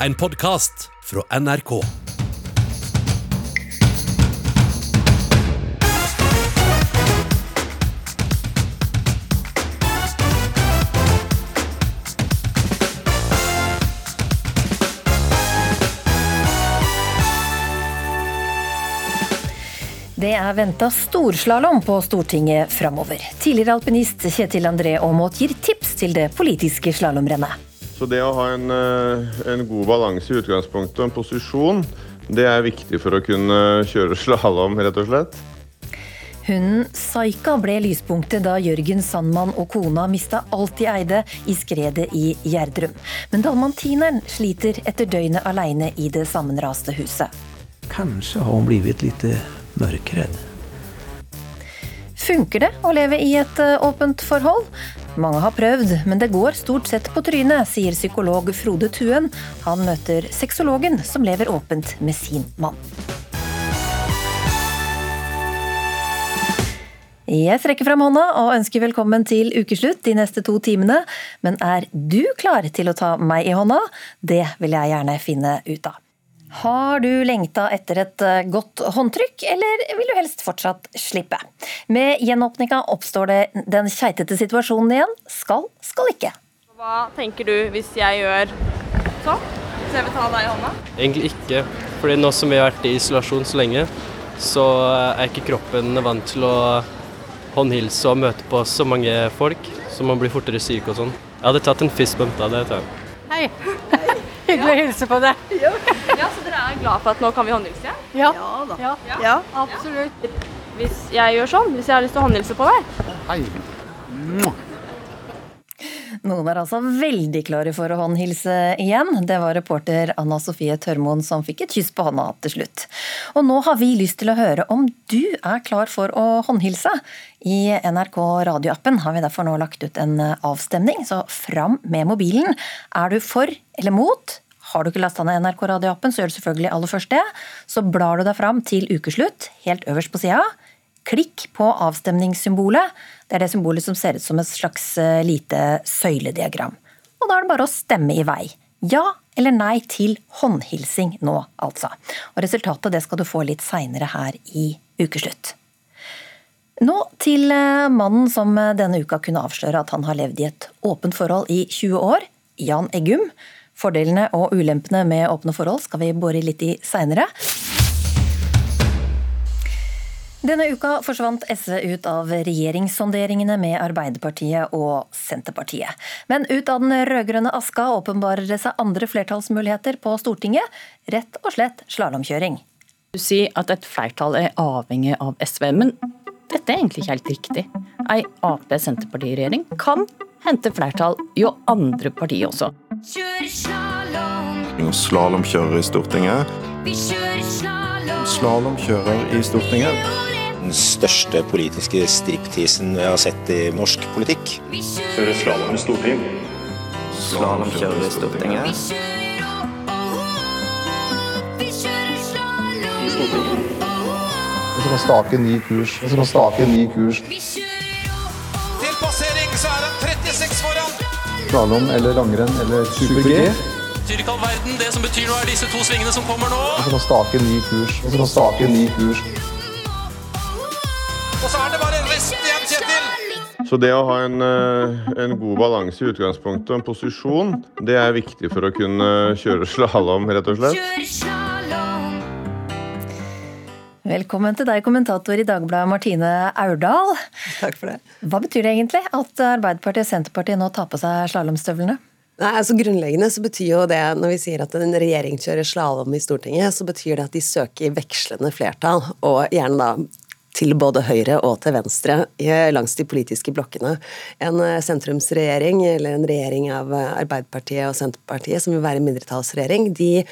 en podkast fra NRK. Det er venta storslalåm på Stortinget framover. Tidligere alpinist Kjetil André Aamodt gir tips til det politiske slalåmrennet. Så det å ha en, eh, en god balanse i utgangspunktet og en posisjon, det er viktig for å kunne kjøre slalåm, rett og slett. Hunden Saika ble lyspunktet da Jørgen Sandmann og kona mista alt de eide i skredet i Gjerdrum. Men dalmantineren sliter etter døgnet aleine i det sammenraste huset. Kanskje har hun blitt litt mørkredd. Funker det å leve i et eh, åpent forhold? Mange har prøvd, men det går stort sett på trynet, sier psykolog Frode Tuen. Han møter sexologen som lever åpent med sin mann. Jeg strekker fram hånda og ønsker velkommen til ukeslutt de neste to timene. Men er du klar til å ta meg i hånda? Det vil jeg gjerne finne ut av. Har du lengta etter et eh, godt håndtrykk, eller vil du helst fortsatt slippe? Med gjenåpninga oppstår det den keitete situasjonen igjen. Skal, skal ikke. Hva tenker du hvis jeg gjør sånn? Så jeg vil ta deg i hånda? Egentlig ikke, fordi nå som vi har vært i isolasjon så lenge, så er ikke kroppen vant til å håndhilse og møte på så mange folk, så man blir fortere syk og sånn. Jeg hadde tatt en fistbump da, det tar jeg. Hei. Hyggelig å hilse på deg. Ja, Så dere er glad for at nå kan vi håndhilse? Ja. Ja, ja. absolutt. Hvis jeg gjør sånn, hvis jeg har lyst til å håndhilse på deg? Hei. Noen er altså veldig klare for å håndhilse igjen. Det var reporter Anna Sofie Tørmoen som fikk et kyss på hånda til slutt. Og nå har vi lyst til å høre om du er klar for å håndhilse. I NRK radioappen har vi derfor nå lagt ut en avstemning, så fram med mobilen. Er du for eller mot? Har du ikke lasta ned NRK radioappen, så gjør du selvfølgelig aller først det. Så blar du deg fram til ukeslutt, helt øverst på sida. Klikk på avstemningssymbolet. Det er det symbolet som ser ut som et slags eh, lite søylediagram. Og da er det bare å stemme i vei. Ja eller nei til håndhilsing nå, altså. Og resultatet det skal du få litt seinere her i Ukeslutt. Nå til eh, mannen som eh, denne uka kunne avsløre at han har levd i et åpent forhold i 20 år. Jan Eggum. Fordelene og ulempene med åpne forhold skal vi bore litt i seinere. Denne uka forsvant SV ut av regjeringssonderingene med Arbeiderpartiet og Senterpartiet. Men ut av den rød-grønne aska åpenbarer det seg andre flertallsmuligheter på Stortinget. Rett og slett slalåmkjøring. Du sier at et flertall er avhengig av SV, men dette er egentlig ikke helt riktig. Ei Ap-Senterparti-regjering kan hente flertall i andre partier også. Slalåmkjører i Stortinget. Slalåmkjører i Stortinget. Den største politiske striptisen jeg har sett i norsk politikk. Kjører slalåm i Stortinget. Slalåmkjører i Stortinget. I Stortinget. Vi skal stake ny kurs. Vi skal stake ny kurs. Til Slalåm eller langrenn eller super-G. Tyrkall verden, det som betyr noe er disse to svingene som kommer nå. Vi skal stake ny kurs. Vi skal stake ny kurs. Og så er det bare resten igjen, Kjetil. Så det å ha en, eh, en god balanse i utgangspunktet og en posisjon, det er viktig for å kunne kjøre slalåm, rett og slett. Velkommen til deg, kommentator i Dagbladet Martine Aurdal. Takk for det. Hva betyr det egentlig at Arbeiderpartiet og Senterpartiet nå tar på seg slalåmstøvlene? Nei, altså Grunnleggende så betyr jo det, når vi sier at en regjering kjører slalåm i Stortinget, så betyr det at de søker vekslende flertall, og gjerne da til både høyre og til venstre langs de politiske blokkene. En sentrumsregjering, eller en regjering av Arbeiderpartiet og Senterpartiet, som vil være en mindretallsregjering, de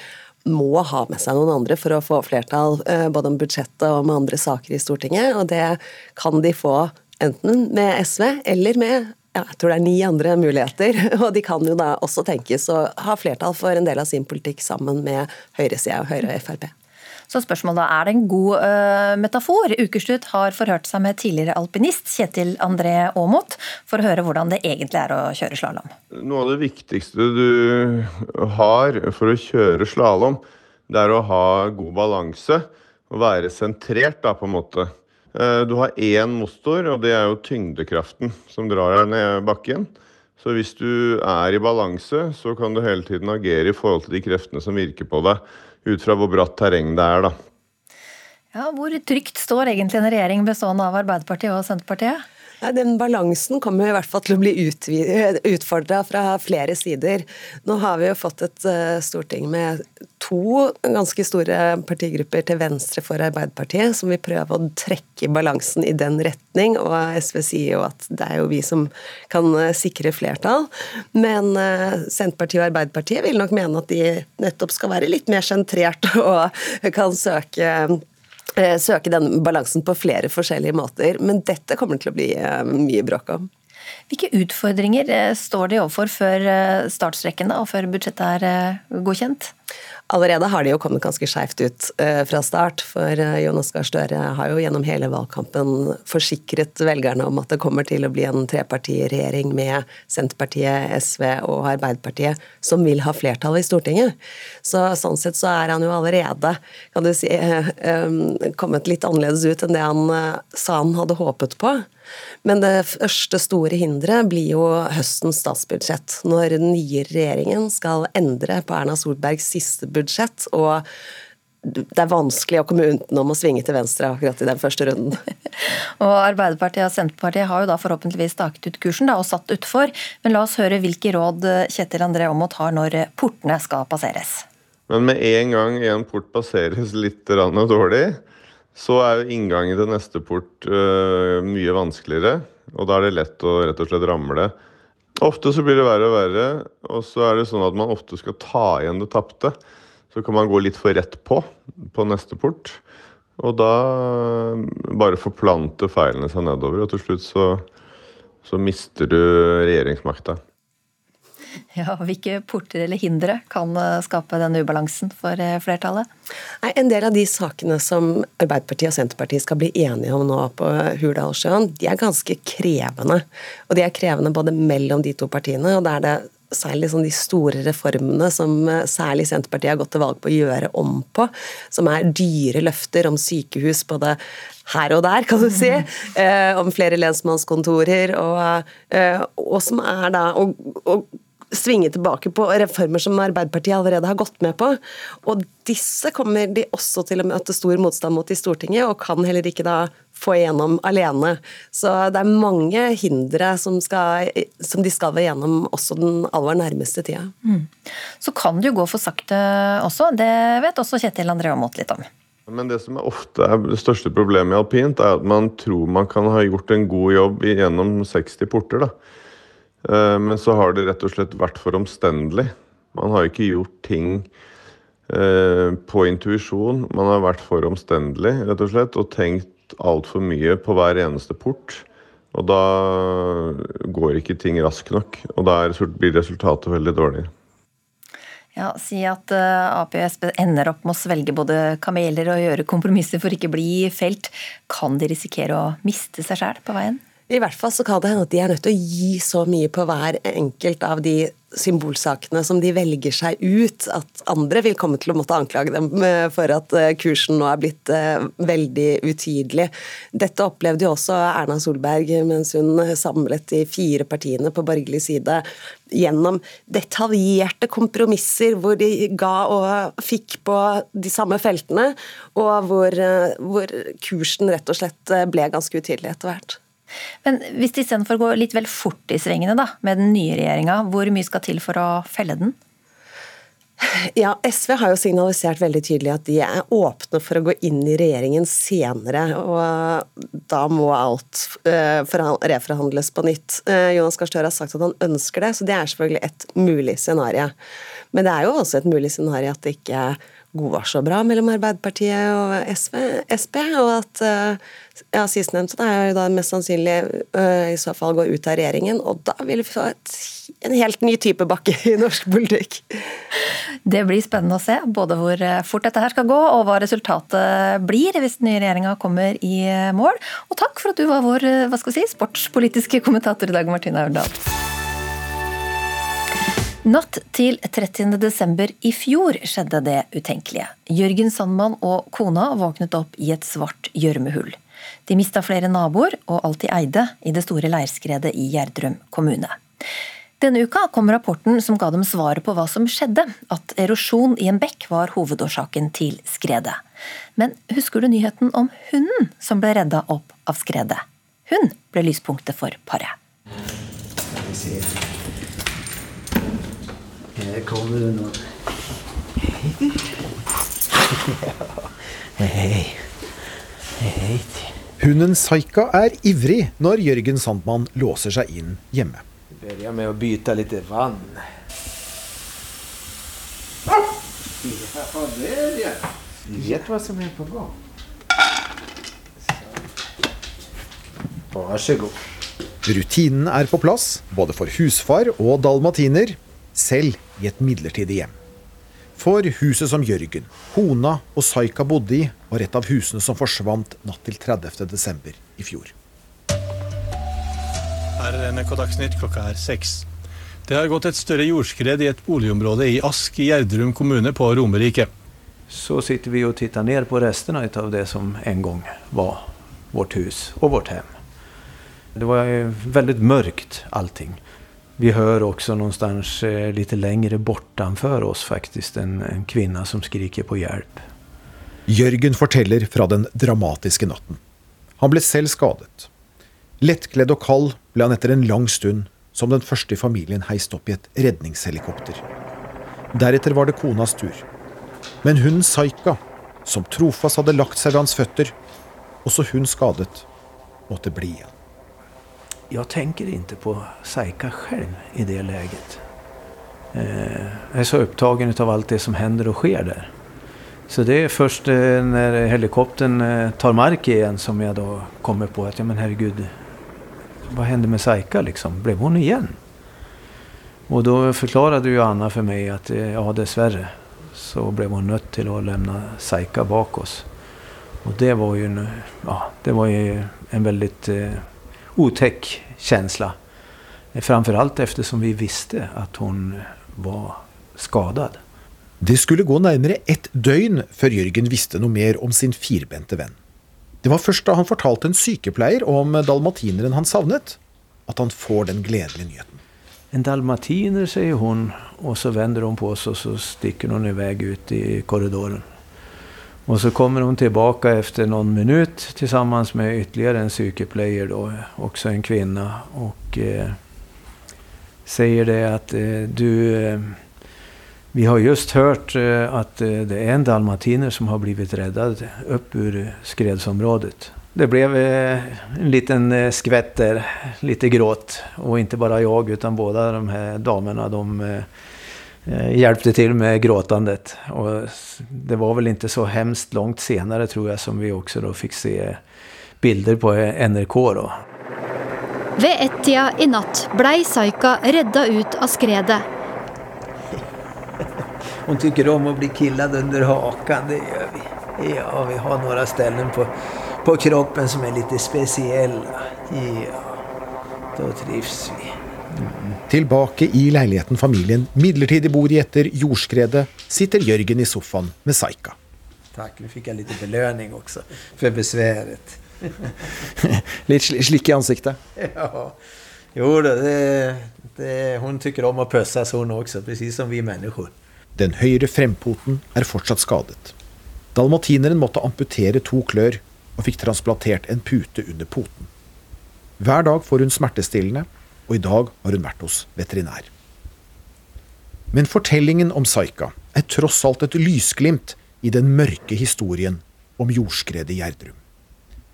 må ha med seg noen andre for å få flertall både om budsjettet og med andre saker i Stortinget, og det kan de få enten med SV eller med ja, jeg tror det er ni andre muligheter, og de kan jo da også tenkes å ha flertall for en del av sin politikk sammen med høyresida og Høyre og Frp. Så spørsmålet er det en god uh, metafor? Ukerslutt har forhørt seg med tidligere alpinist Kjetil André Aamodt for å høre hvordan det egentlig er å kjøre slalåm. Noe av det viktigste du har for å kjøre slalåm, det er å ha god balanse og være sentrert, da, på en måte. Eh, du har én motor, og det er jo tyngdekraften som drar deg ned bakken. Så hvis du er i balanse, så kan du hele tiden agere i forhold til de kreftene som virker på deg, ut fra hvor bratt terreng det er, da. Ja, Hvor trygt står egentlig en regjering bestående av Arbeiderpartiet og Senterpartiet? Den balansen kommer i hvert fall til å bli utfordra fra flere sider. Nå har vi jo fått et uh, storting med to ganske store partigrupper til venstre for Arbeiderpartiet, som vil prøve å trekke balansen i den retning. Og SV sier jo at det er jo vi som kan uh, sikre flertall. Men uh, Senterpartiet og Arbeiderpartiet vil nok mene at de nettopp skal være litt mer sentrert og kan søke Eh, søke den balansen på flere forskjellige måter. Men dette kommer til å bli eh, mye bråk om. Hvilke utfordringer eh, står de overfor før startstrekkene og før budsjettet er godkjent? Allerede har de jo kommet ganske skeivt ut uh, fra start, for uh, Jonas Gahr Støre har jo gjennom hele valgkampen forsikret velgerne om at det kommer til å bli en trepartiregjering med Senterpartiet, SV og Arbeiderpartiet som vil ha flertall i Stortinget. Så Sånn sett så er han jo allerede kan du si, um, kommet litt annerledes ut enn det han sa han hadde håpet på. Men det første store hinderet blir jo høstens statsbudsjett, når den nye regjeringen skal endre på Erna Solbergs siste budsjett. og det er vanskelig å komme utenom å svinge til venstre akkurat i den første runden. og Arbeiderpartiet og Senterpartiet har jo da forhåpentligvis staket ut kursen da, og satt utfor. Men la oss høre hvilke råd Kjetil André Aamodt har når portene skal passeres. Men med en gang en port passeres litt dårlig, så er jo inngangen til neste port uh, mye vanskeligere. Og da er det lett å rett og slett ramle. Ofte så blir det verre og verre, og så er det sånn at man ofte skal ta igjen det tapte. Så kan man gå litt for rett på på neste port. Og da bare forplanter feilene seg nedover, og til slutt så, så mister du regjeringsmakta. Ja, Hvilke porter eller hindre kan eh, skape denne ubalansen for eh, flertallet? Nei, en del av de sakene som Arbeiderpartiet og Senterpartiet skal bli enige om nå på Hurdalssjøen, de er ganske krevende. Og de er krevende både mellom de to partiene, og da er det særlig sånn de store reformene som eh, særlig Senterpartiet har gått til valg på å gjøre om på, som er dyre løfter om sykehus både her og der, kan du si, eh, om flere lensmannskontorer, og, eh, og som er da og, og svinge tilbake på reformer som Arbeiderpartiet allerede har gått med på. Og disse kommer de også til å møte stor motstand mot i Stortinget, og kan heller ikke da få igjennom alene. Så det er mange hindre som, skal, som de skal være gjennom også den aller nærmeste tida. Mm. Så kan det jo gå for sakte også, det vet også Kjetil André Aamodt litt om. Men det som er ofte er det største problemet i alpint, er at man tror man kan ha gjort en god jobb gjennom 60 porter. da. Eh, men så har det rett og slett vært for omstendelig. Man har ikke gjort ting eh, på intuisjon. Man har vært for omstendelig rett og slett, og tenkt altfor mye på hver eneste port. Og da går ikke ting raskt nok, og da blir resultatet veldig dårlig. Ja, Si at uh, Ap og Sp ender opp med å svelge både kameler og gjøre kompromisser for ikke bli felt. Kan de risikere å miste seg sjæl på veien? I hvert fall så kan det hende at de er nødt til å gi så mye på hver enkelt av de symbolsakene som de velger seg ut, at andre vil komme til å måtte anklage dem eh, for at eh, kursen nå er blitt eh, veldig utydelig. Dette opplevde jo også Erna Solberg mens hun samlet de fire partiene på borgerlig side gjennom detaljerte kompromisser hvor de ga og fikk på de samme feltene, og hvor, hvor kursen rett og slett ble ganske utydelig etter hvert. Men hvis de istedenfor går litt vel fort i svingene da, med den nye regjeringa, hvor mye skal til for å felle den? Ja, SV har jo signalisert veldig tydelig at de er åpne for å gå inn i regjeringen senere. Og da må alt uh, reforhandles på nytt. Uh, Jonas Gahr Støre har sagt at han ønsker det, så det er selvfølgelig et mulig scenario. Men det er jo også et mulig scenario at det ikke så bra mellom Arbeiderpartiet og SV, Sp, og at ja, sistnevnte er jo da mest sannsynlig uh, i så fall gå ut av regjeringen, og da vil vi få et, en helt ny type bakke i norsk politikk. Det blir spennende å se både hvor fort dette her skal gå, og hva resultatet blir hvis den nye regjeringa kommer i mål. Og takk for at du var vår hva skal vi si, sportspolitiske kommentator i dag, Martine Aurdal. Natt til 30. desember i fjor skjedde det utenkelige. Jørgen Sandmann og kona våknet opp i et svart gjørmehull. De mista flere naboer og alt de eide i det store leirskredet i Gjerdrum kommune. Denne uka kom rapporten som ga dem svaret på hva som skjedde, at erosjon i en bekk var hovedårsaken til skredet. Men husker du nyheten om hunden som ble redda opp av skredet? Hun ble lyspunktet for paret. Her kommer det noen. Hei. Hei. Hunden Saika er ivrig når Jørgen Sandmann låser seg inn hjemme. Begynner med å bytte litt vann. Ja, der ja. Du vet hva som er på gang. Vær så god. Rutinen er på plass, både for husfar og dalmatiner, selv i et midlertidig hjem. For huset som Jørgen, Hona og Saika bodde i, var et av husene som forsvant natt til 30. desember i fjor. Her er NRK Dagsnytt, klokka er seks. Det har gått et større jordskred i et boligområde i Ask i Gjerdrum kommune på Romerike. Så sitter vi og titter ned på restene av det som en gang var vårt hus og vårt hjem. Det var veldig mørkt allting. Vi hör också någonstans eh, lite längre bortanför oss faktiskt en, en kvinna som skriker på hjelp. Jørgen forteller fra den dramatiske natten. Han ble selv skadet. Lettkledd og kald ble han etter en lang stund som den første i familien heist opp i et redningshelikopter. Deretter var det konas tur. Men hun Saika, som trofast hadde lagt seg ved hans føtter, også hun skadet, måtte bli igjen. Jag tänker inte på Saika själv i det läget. Eh, jag är så upptagen av allt det som händer och sker där. Så det är först eh, när helikoptern eh, tar mark igen som jag då kommer på att, ja men herregud, vad hände med Saika liksom? Blev hon igen? Och då förklarade ju Anna för mig att, ja dessvärre, så blev hon nött till att lämna Saika bak oss. Och det var ju en, ja, det var ju en väldigt otäck känsla. Framförallt eftersom vi visste at hun var skadad. Det skulle gå nærmere ett døgn før Jørgen visste noe mer om sin firbente venn. Det var først da han fortalte en sykepleier om dalmatineren han savnet, at han får den gledelige nyheten. En dalmatiner, sier hun, og så vender hun på seg og så stikker hun i vei ut i korridoren. Och så kommer hon tillbaka efter någon minut tillsammans med ytterligare en sykepleier, då, också en kvinna. Och eh, säger det att eh, du, eh, vi har just hört eh, att eh, det är en dalmatiner som har blivit räddad upp ur skredsområdet. Det blev eh, en liten skvätt där, lite gråt. Och inte bara jag utan båda de här damerna, de Eh, hjälpte till med gråtandet. Och det var väl inte så hemskt långt senare tror jag som vi också då fick se bilder på NRK. Då. Ved ett-tida i natt blei Saika redda ut av skredet. Hon tycker om å bli killad under hakan, det gjør vi. Ja, vi har några ställen på, på kroppen som er litt spesielle. Ja, da trivs vi. Tilbake i leiligheten familien midlertidig bor i etter jordskredet, sitter Jørgen i sofaen med Saika. Takk, nå fikk jeg litt belønning også for besværet. litt slik i ansiktet? Ja. Jo da, det, det, hun tykker om å pøse sånn også, presis som vi mennesker. Den høyre frempoten er fortsatt skadet. Dalmatineren måtte amputere to klør og fikk transplantert en pute under poten. Hver dag får hun smertestillende og i dag har hun vært hos veterinær. Men fortellingen om Saika er tross alt et lysglimt i den mørke historien om jordskredet i Gjerdrum.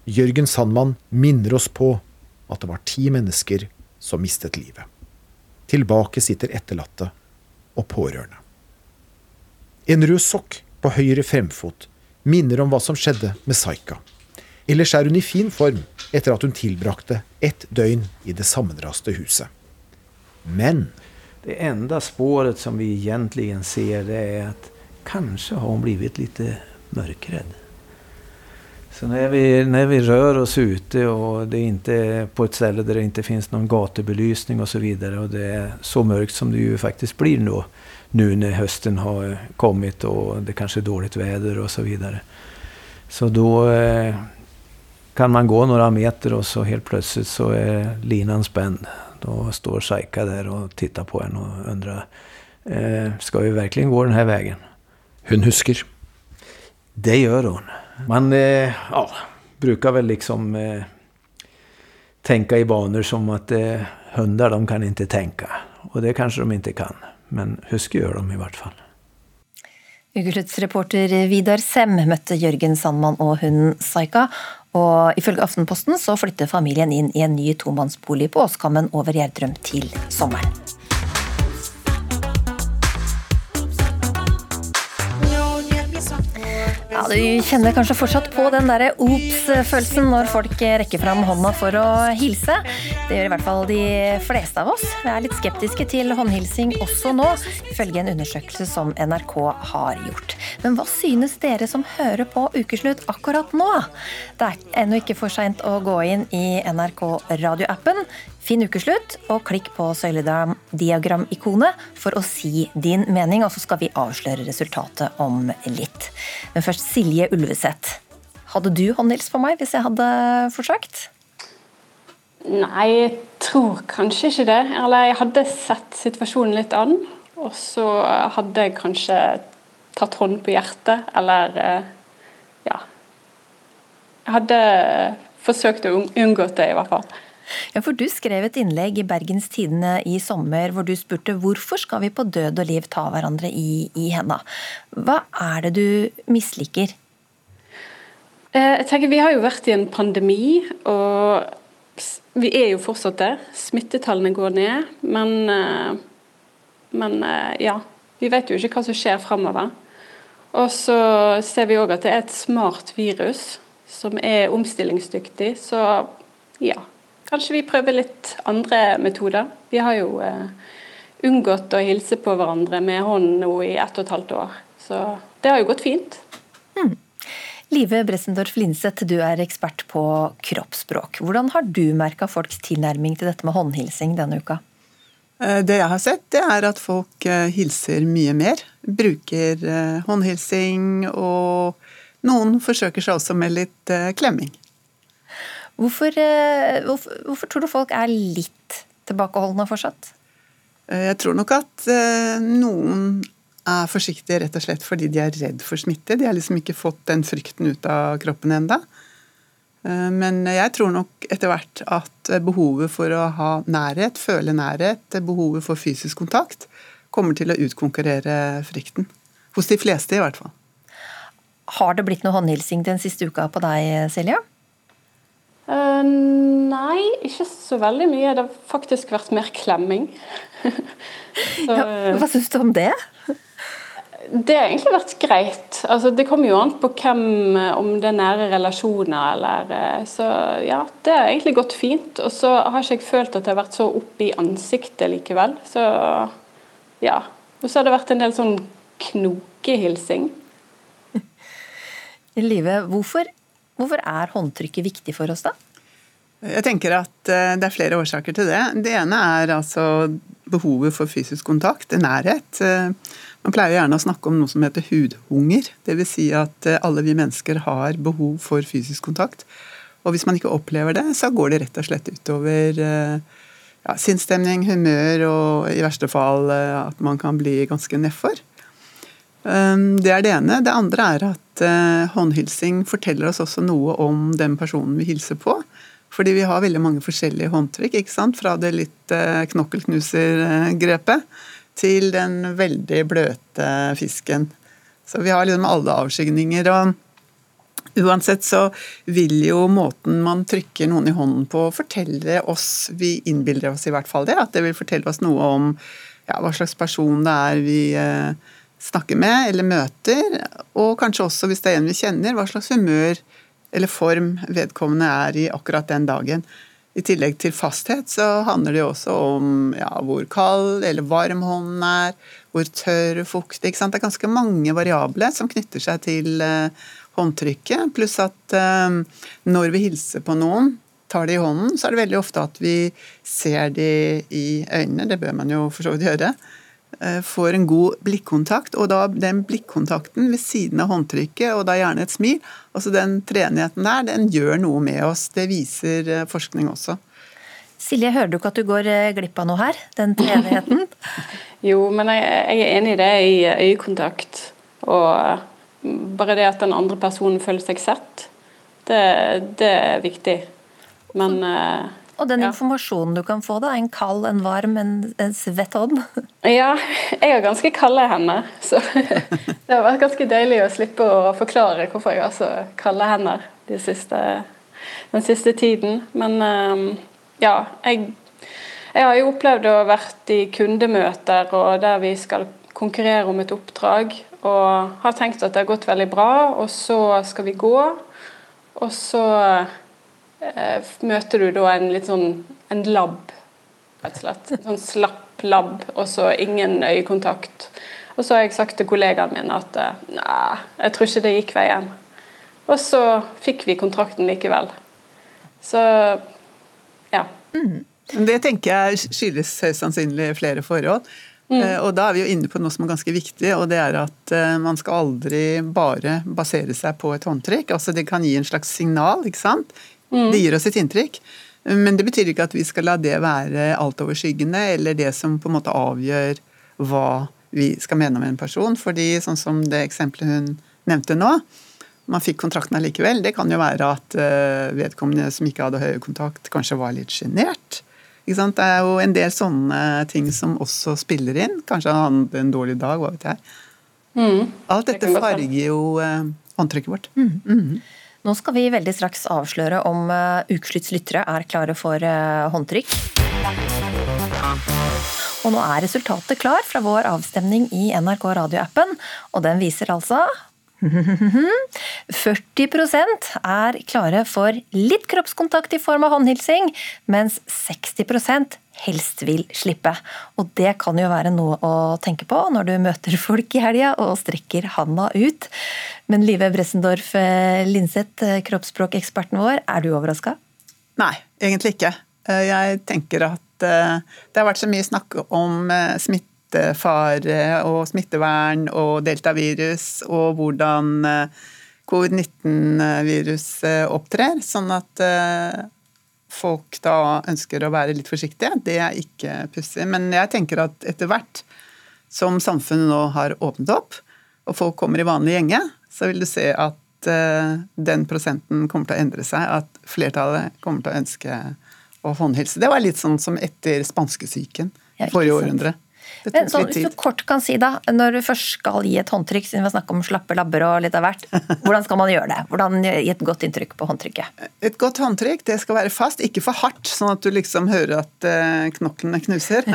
Jørgen Sandmann minner oss på at det var ti mennesker som mistet livet. Tilbake sitter etterlatte og pårørende. En rød sokk på høyre fremfot minner om hva som skjedde med Saika. Ellers er hun i fin form etter at hun tilbrakte ett døgn i det sammenraste huset. Men Det enda spåret som vi egentlig ser, det er at kanskje har hun blitt litt mørkredd. Så når vi, när vi rör oss ute och det inte ikke på ett ställe där det inte finns någon gatubelysning och så vidare det är så mörkt som det ju faktiskt blir nå, nu när hösten har kommit och det kanske är dåligt väder och så vidare. Så då eh, kan man gå några meter och så helt plötsligt så är linan spänd. Då står Saika där och tittar på en och undrar eh, ska vi verkligen gå den här vägen? Hun husker. Det gjør hun. Man eh, ja, brukar väl liksom eh, tänka i banor som att eh, hundar de kan inte tänka. Och det kanske de inte kan. Men huske gjør de i hvert fall. Ukesluttsreporter Vidar Sem møtte Jørgen Sandmann og hunden Saika. Og ifølge Aftenposten så flytter familien inn i en ny tomannsbolig på Åskammen over Gjerdrum til sommeren. Ja, Du kjenner kanskje fortsatt på den der ops-følelsen når folk rekker fram hånda for å hilse. Det gjør i hvert fall de fleste av oss. Vi er litt skeptiske til håndhilsing også nå, ifølge en undersøkelse som NRK har gjort. Men hva synes dere som hører på Ukeslutt akkurat nå? Det er ennå ikke for seint å gå inn i NRK radioappen. Finn ukeslutt, og klikk på søylediagram-ikonet for å si din mening, og så skal vi avsløre resultatet om litt. Men først Silje Ulveseth. Hadde du håndhils på meg hvis jeg hadde forsøkt? Nei, jeg tror kanskje ikke det. Eller jeg hadde sett situasjonen litt an. Og så hadde jeg kanskje tatt hånden på hjertet, eller eh, ja. Jeg hadde forsøkt å unngå det, i hvert fall. Ja, for Du skrev et innlegg i Bergens Tidende i sommer hvor du spurte hvorfor skal vi på død og liv ta hverandre i, i henda. Hva er det du misliker? Eh, jeg tenker Vi har jo vært i en pandemi, og vi er jo fortsatt det. Smittetallene går ned. Men, eh, men eh, ja, vi vet jo ikke hva som skjer framover. Og så ser vi òg at det er et smart virus som er omstillingsdyktig. Så ja, Kanskje vi prøver litt andre metoder. Vi har jo eh, unngått å hilse på hverandre med hånden nå i ett og et halvt år. Så det har jo gått fint. Mm. Live Bressendorf Linseth, du er ekspert på kroppsspråk. Hvordan har du merka folks tilnærming til dette med håndhilsing denne uka? Eh, det jeg har sett, det er at folk eh, hilser mye mer. Bruker eh, håndhilsing, og noen forsøker seg også med litt klemming. Hvorfor, eh, hvorfor, hvorfor, tror du folk er litt tilbakeholdne fortsatt? Eh, jeg tror nok at eh, noen er forsiktige rett og slett fordi de er redd for smitte. De har liksom ikke fått den frykten ut av kroppen enda. Men jeg tror nok etter hvert at behovet for å ha nærhet, føle nærhet, behovet for fysisk kontakt, kommer til å utkonkurrere frykten. Hos de fleste, i hvert fall. Har det blitt noe håndhilsing den siste uka på deg, Silja? Uh, nei, ikke så veldig mye. Det har faktisk vært mer klemming. så, ja, hva syns du om det? Det har egentlig vært greit. Altså, det kommer jo an på hvem, om det er nære relasjoner eller eh, Så ja, det har egentlig gått fint. Og så har ikke jeg følt at det har vært så opp i ansiktet likevel. Så ja. Og så har det vært en del sånn knokehilsing. Live, hvorfor Hvorfor er håndtrykket viktig for oss, da? Jeg tenker at eh, Det er flere årsaker til det. Det ene er altså behovet for fysisk kontakt, nærhet. Eh, man pleier gjerne å snakke om noe som heter hudhunger. Dvs. Si at eh, alle vi mennesker har behov for fysisk kontakt. Og hvis man ikke opplever det, så går det rett og slett utover ja, sinnsstemning, humør og i verste fall at man kan bli ganske nedfor. Ehm, det er det ene. Det andre er at eh, håndhilsing forteller oss også noe om den personen vi hilser på. Fordi vi har veldig mange forskjellige håndtrykk. ikke sant? Fra det litt eh, knokkelknusergrepet til den veldig bløte fisken. Så vi har liksom alle avskygninger. og Uansett så vil jo måten man trykker noen i hånden på fortelle oss, vi innbilder oss i hvert fall det, at det vil fortelle oss noe om ja, hva slags person det er vi eh, snakker med eller møter, og kanskje også hvis det er en vi kjenner, hva slags humør eller form vedkommende er i akkurat den dagen. I tillegg til fasthet så handler det jo også om ja, hvor kald eller varm hånden er, hvor tørr, og fuktig Det er ganske mange variable som knytter seg til uh, håndtrykket. Pluss at uh, når vi hilser på noen, tar det i hånden, så er det veldig ofte at vi ser de i øynene. Det bør man jo for så vidt gjøre. Eh, får en god blikkontakt, og da den blikkontakten ved siden av håndtrykket, og da gjerne et smil, altså den treenigheten der, den gjør noe med oss. Det viser eh, forskning også. Silje, hører du ikke at du går eh, glipp av noe her? Den treenigheten? jo, men jeg, jeg, er enig i det i øyekontakt. Og bare det at den andre personen føler seg sett, det, det er viktig. Men og den informasjonen du kan få, da? En kald, en varm, en, en svett hånd? Ja, jeg har ganske kalde hender. Så det har vært ganske deilig å slippe å forklare hvorfor jeg har så kalde hender de siste, den siste tiden. Men ehm, ja, jeg, jeg har jo opplevd å ha vært i kundemøter og der vi skal konkurrere om et oppdrag, og har tenkt at det har gått veldig bra, og så skal vi gå. Og så møter du da en litt sånn en lab, rett og slett. En sånn slapp lab, og så ingen øyekontakt. Og så har jeg sagt til kollegaene mine at eh, nei, jeg tror ikke det gikk veien. Og så fikk vi kontrakten likevel. Så ja. Mm. Det tenker jeg skyldes høyst sannsynlig flere forhold. Mm. Eh, og da er vi jo inne på noe som er ganske viktig, og det er at man skal aldri bare basere seg på et håndtrykk. Altså Det kan gi en slags signal ikke sant? Mm. Det gir oss et inntrykk. Men det betyr ikke at vi skal la det være altoverskyggende, eller det som på en måte avgjør hva vi skal mene om en person. fordi sånn som det eksempelet hun nevnte nå, man fikk kontrakten allikevel. Det kan jo være at uh, vedkommende som ikke hadde høykontakt, kanskje var litt sjenert. Det er jo en del sånne ting som også spiller inn. Kanskje han hadde en dårlig dag, hva vet jeg. Mm. Alt dette farger jo håndtrykket vårt. Mm. Mm. Nå skal vi veldig straks avsløre om uh, Ukeslutts lyttere er klare for uh, håndtrykk. Og nå er resultatet klar fra vår avstemning i NRK radioappen, og den viser altså 40% er klare for litt kroppskontakt i form av håndhilsing, mens 60 helst vil slippe. Og det kan jo være noe å tenke på når du møter folk i helga og strekker handa ut. Men Live Bressendorf eh, Linseth, eh, kroppsspråkeksperten vår, er du overraska? Nei, egentlig ikke. Eh, jeg tenker at det har vært så mye snakk om smittefare og smittevern og deltavirus og hvordan eh, covid-19-viruset opptrer. Sånn at folk da ønsker å være litt forsiktige. Det er ikke pussig. Men jeg tenker at etter hvert som samfunnet nå har åpnet opp, og folk kommer i vanlig gjenge, så vil du se at eh, den prosenten kommer til å endre seg. At flertallet kommer til å ønske å håndhilse. Det var litt sånn som etter spanskesyken forrige århundre. Men så, Hvis du kort kan si da, Når du først skal gi et håndtrykk, siden vi har snakket om slappe labber og litt av hvert, hvordan skal man gjøre det? Hvordan gi et godt inntrykk på håndtrykket? Et godt håndtrykk det skal være fast, ikke for hardt, sånn at du liksom hører at uh, knoklene knuser.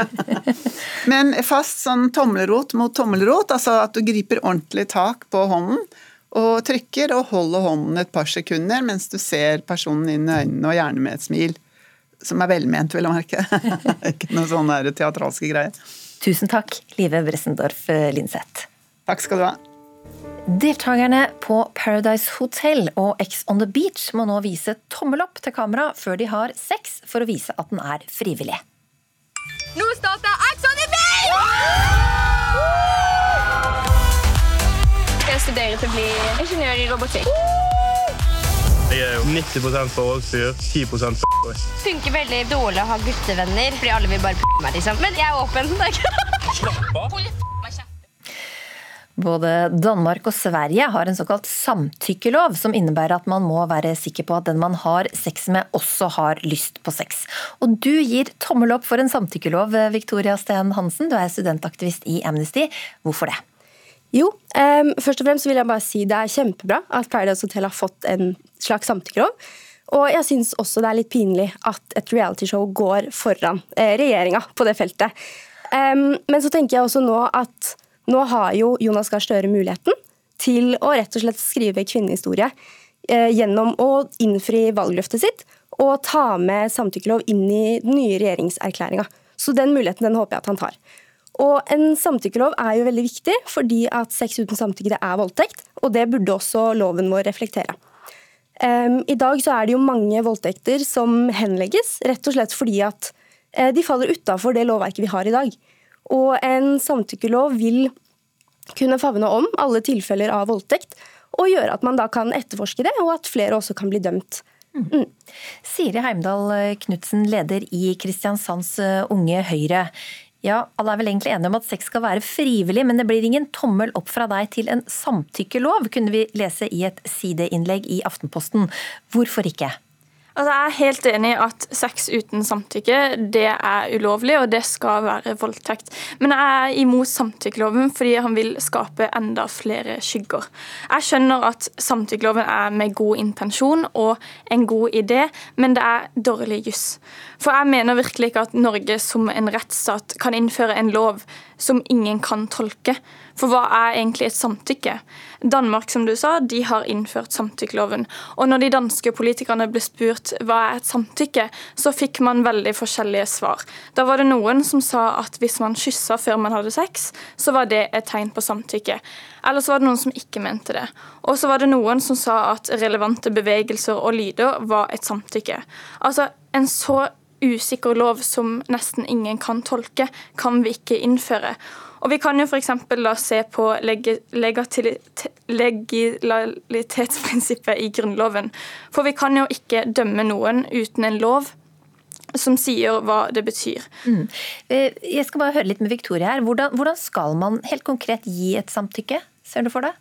Men fast sånn tommelrot mot tommelrot, altså at du griper ordentlig tak på hånden. Og trykker og holder hånden et par sekunder mens du ser personen inn i øynene, og gjerne med et smil. Som er velment, vil jeg merke. ikke noen sånne teatralske greier. Tusen takk, Live Bressendorf eh, Linseth. Takk skal du ha. Deltakerne på Paradise Hotel og Ex on the Beach må nå vise tommel opp til kamera før de har sex, for å vise at den er frivillig. Nå starter Ex on the Beach! Jeg studerer til å bli ingeniør i robotikk. Jeg er jo 90 forholdsfyr, 10 f***boy. Funker veldig dårlig å ha guttevenner, fordi alle vil bare p*** meg. liksom. Men jeg er åpen. Slapp av. Både Danmark og Sverige har en såkalt samtykkelov, som innebærer at man må være sikker på at den man har sex med, også har lyst på sex. Og du gir tommel opp for en samtykkelov, Victoria Steen Hansen. Du er studentaktivist i Amnesty. Hvorfor det? Jo, um, først og fremst vil jeg bare si det er kjempebra at Paradise Hotel har fått en slags samtykkelov. Og jeg syns også det er litt pinlig at et realityshow går foran eh, regjeringa på det feltet. Men så tenker jeg også nå at Nå har jo Jonas Gahr Støre muligheten til å rett og slett skrive kvinnehistorie eh, gjennom å innfri valgløftet sitt og ta med samtykkelov inn i den nye regjeringserklæringa. Så den muligheten den håper jeg at han tar. Og En samtykkelov er jo veldig viktig, fordi at sex uten samtykke er voldtekt. Og det burde også loven vår reflektere. I dag så er det jo mange voldtekter som henlegges, rett og slett fordi at uh, de faller utafor det lovverket vi har i dag. Og en samtykkelov vil kunne favne om alle tilfeller av voldtekt, og gjøre at man da kan etterforske det, og at flere også kan bli dømt. Mm. mm. Siri Heimdal Knutsen, leder i Kristiansands eh, Unge Høyre. Ja, alle er vel egentlig enige om at sex skal være frivillig, men det blir ingen tommel opp fra deg til en samtykkelov, kunne vi lese i et sideinnlegg i Aftenposten. Hvorfor ikke? Altså, jeg er helt enig i at sex uten samtykke det er ulovlig, og det skal være voldtekt. Men jeg er imot samtykkeloven fordi han vil skape enda flere skygger. Jeg skjønner at samtykkeloven er med god intensjon og en god idé, men det er dårlig juss. For jeg mener virkelig ikke at Norge som en rettsstat kan innføre en lov som ingen kan tolke. For hva er egentlig et samtykke? Danmark som du sa, de har innført samtykkeloven. Og når de danske politikerne ble spurt hva er et samtykke, så fikk man veldig forskjellige svar. Da var det noen som sa at hvis man kyssa før man hadde sex, så var det et tegn på samtykke. Eller så var det noen som ikke mente det. Og så var det noen som sa at relevante bevegelser og lyder var et samtykke. Altså, en så usikker lov som nesten ingen kan tolke, kan vi ikke innføre. Og Vi kan jo f.eks. se på legalitetsprinsippet i Grunnloven. For vi kan jo ikke dømme noen uten en lov som sier hva det betyr. Mm. Eh, jeg skal bare høre litt med Victoria her. Hvordan, hvordan, skal man helt konkret gi et samtykke? Ser du for deg?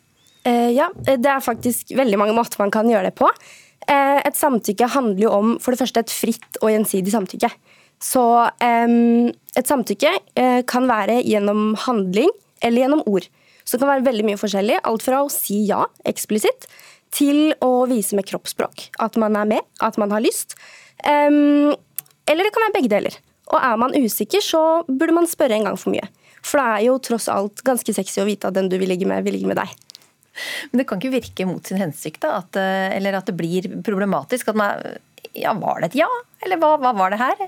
Eh, ja, det er faktisk veldig mange måter man kan gjøre det på. Eh, et samtykke handler jo om for det første et fritt og gjensidig samtykke. Så et samtykke uh, kan være gjennom handling eller gjennom ord. Så det kan være veldig mye forskjellig. Alt fra å si ja eksplisitt til å vise med kroppsspråk at man er med, at man har lyst. Eller det kan være begge deler. Og er man usikker, så burde man spørre en gang for mye. For det er jo tross alt ganske sexy å vite at den du vil ligge med, vil ligge med deg. Men det kan ikke virke mot sin hensikt, da? At, eh, eller at det blir problematisk? At man, ja, var det et ja? Eller hva, hva var det her?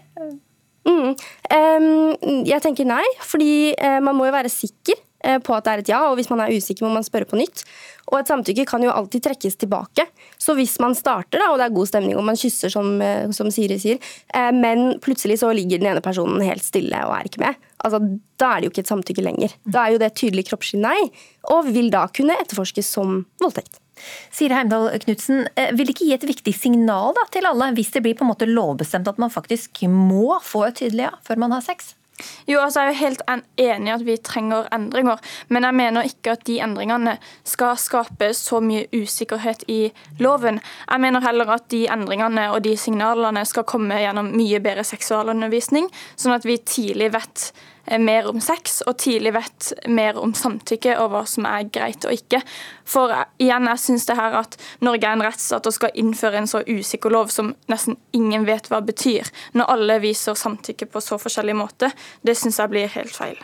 Mm. Um, jeg tenker nei, fordi uh, man må jo være sikker på at det er et ja, og hvis man er usikker, må man spørre på nytt. Og et samtykke kan jo alltid trekkes tilbake. Så hvis man starter, da, og det er god stemning, og man kysser, som, uh, som Siri sier, men plutselig så ligger den ene personen helt stille og er ikke med, altså, da er det jo ikke et samtykke lenger. Da er jo det et tydelig kroppslig nei, og vil da kunne etterforskes som voldtekt. Siri Heimdal Knutsen, eh, vil det ikke gi et viktig signal da, til alle, hvis det blir på en måte lovbestemt at man faktisk må få et tydelig ja før man har sex? Jo, altså Jeg er jo helt enig i at vi trenger endringer, men jeg mener ikke at de endringene skal skape så mye usikkerhet i loven. Jeg mener heller at de endringene og de signalene skal komme gjennom mye bedre seksualundervisning, sånn at vi tidlig vet mer om sex, og tidlig vet mer om samtykke og hva som er greit og ikke. For eh, igjen, jeg synes det her at Norge er en rettsstat og skal innføre en så usikker lov som nesten ingen vet hva betyr, når alle viser samtykke på så forskjellig måte, det syns jeg blir helt feil.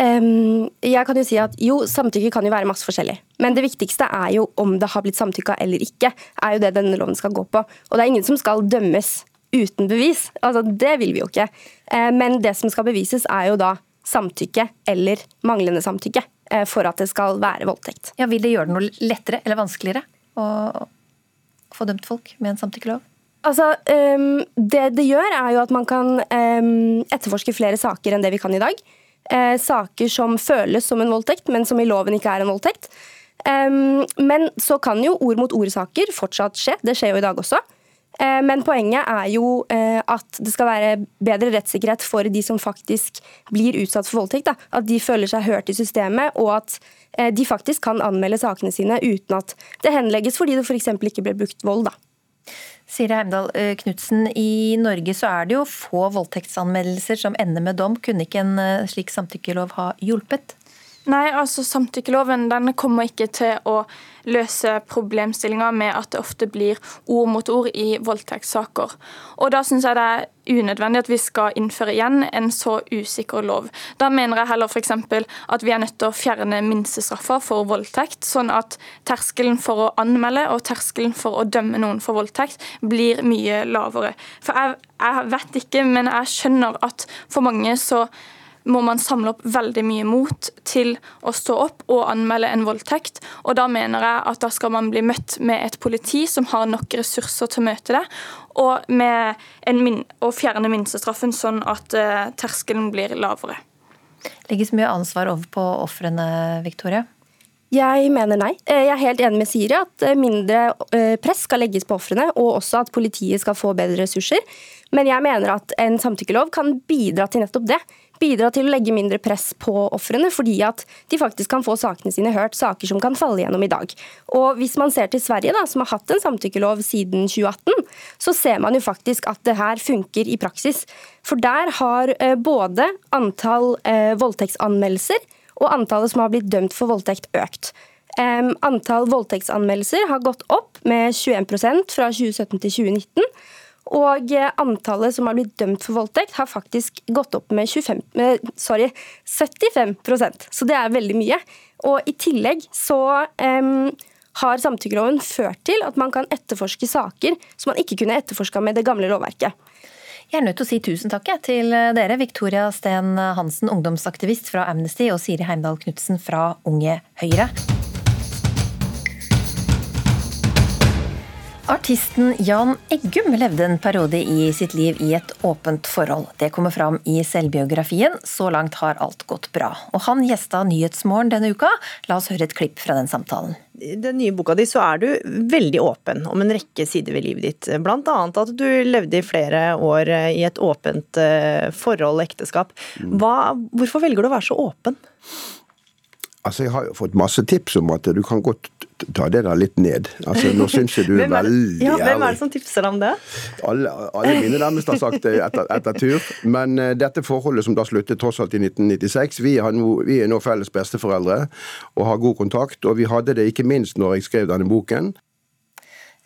Um, jeg kan jo si at jo, Samtykke kan jo være masse forskjellig, men det viktigste er jo om det har blitt samtykka eller ikke. er jo det denne loven skal gå på. Og det er ingen som skal dømmes uten bevis. Altså, Det vil vi jo ikke. Eh, men det som skal bevises, er jo da samtykke eller manglende samtykke eh, for at det skal være voldtekt. Ja, Vil det gjøre det noe lettere eller vanskeligere å få dømt folk med en samtykkelov? Altså, um, Det det gjør, er jo at man kan um, etterforske flere saker enn det vi kan i dag. Uh, saker som føles som en voldtekt, men som i loven ikke er en voldtekt. Um, men så kan jo ord mot ord-saker fortsatt skje. Det skjer jo i dag også. Eh, men poenget er jo eh, at det skal være bedre rettssikkerhet for de som faktisk blir utsatt for voldtekt. At de føler seg hørt i systemet, og at eh, de faktisk kan anmelde sakene sine uten at det henlegges fordi det f.eks. ikke ble brukt vold. da. Siri Heimdal Knutsen, i Norge så er det jo få voldtektsanmeldelser som ender med dom. Kunne ikke en slik samtykkelov ha hjulpet? Nei, altså Samtykkeloven den kommer ikke til å løse problemstillinga med at det ofte blir ord mot ord i voldtektssaker. Og Da syns jeg det er unødvendig at vi skal innføre igjen en så usikker lov. Da mener jeg heller f.eks. at vi er nødt til å fjerne minstestraffa for voldtekt, sånn at terskelen for å anmelde og terskelen for å dømme noen for voldtekt blir mye lavere. For jeg, jeg vet ikke, men jeg skjønner at for mange så må man samle opp veldig mye mot til å stå opp og anmelde en voldtekt. Og da mener jeg at da skal man bli møtt med et politi som har nok ressurser til å møte det, og med min å fjerne minstestraffen sånn at uh, terskelen blir lavere. Legges mye ansvar over på ofrene, Victoria? Jeg mener nei. Eh, jeg er helt enig med Siri at eh, mindre press skal legges på ofrene, og også at politiet skal få bedre ressurser. Men jeg mener at en samtykkelov kan bidra til nettopp det bidra til å legge mindre press på ofrene, fordi at de faktisk kan få sakene sine hørt, saker som kan falle gjennom i dag. Og Hvis man ser til Sverige, da, som har hatt en samtykkelov siden 2018, så ser man jo faktisk at det her funker i praksis. For der har eh, både antall eh, voldtektsanmeldelser og antallet som har blitt dømt for voldtekt, økt. Antall voldtektsanmeldelser har gått opp med 21% fra 2017 til 2019. Og antallet som har blitt dømt for voldtekt, har faktisk gått opp med, 25, sorry, 75 Så det er veldig mye. Og i tillegg så um, har samtykkeloven ført til at man kan etterforske saker som man ikke kunne etterforska med det gamle lovverket. Jeg er nødt til å si tusen takk til dere, Victoria Sten Hansen, ungdomsaktivist fra Amnesty, og Siri Heimdal Knutsen fra Unge Høyre. Artisten Jan Eggum levde en periode i sitt liv i et åpent forhold. Det kommer fram i selvbiografien 'Så langt har alt gått bra'. Og han gjesta Nyhetsmorgen denne uka. La oss høre et klipp fra den samtalen. I den nye boka di så er du veldig åpen om en rekke sider ved livet ditt. Blant annet at du levde i flere år i et åpent eh, forhold, ekteskap. Hva, hvorfor velger du å være så åpen? Altså, Jeg har jo fått masse tips om at du kan godt ta det der litt ned. Altså, Nå syns jeg du er, veldig ja, Hvem er det som tipser deg om det? Alle, alle mine nærmeste har sagt det etter, etter, tur. Men uh, dette forholdet som da sluttet tross alt i 1996, vi, no, vi, er nå felles besteforeldre og har god kontakt. Og vi hadde det ikke minst når jeg skrev denne boken.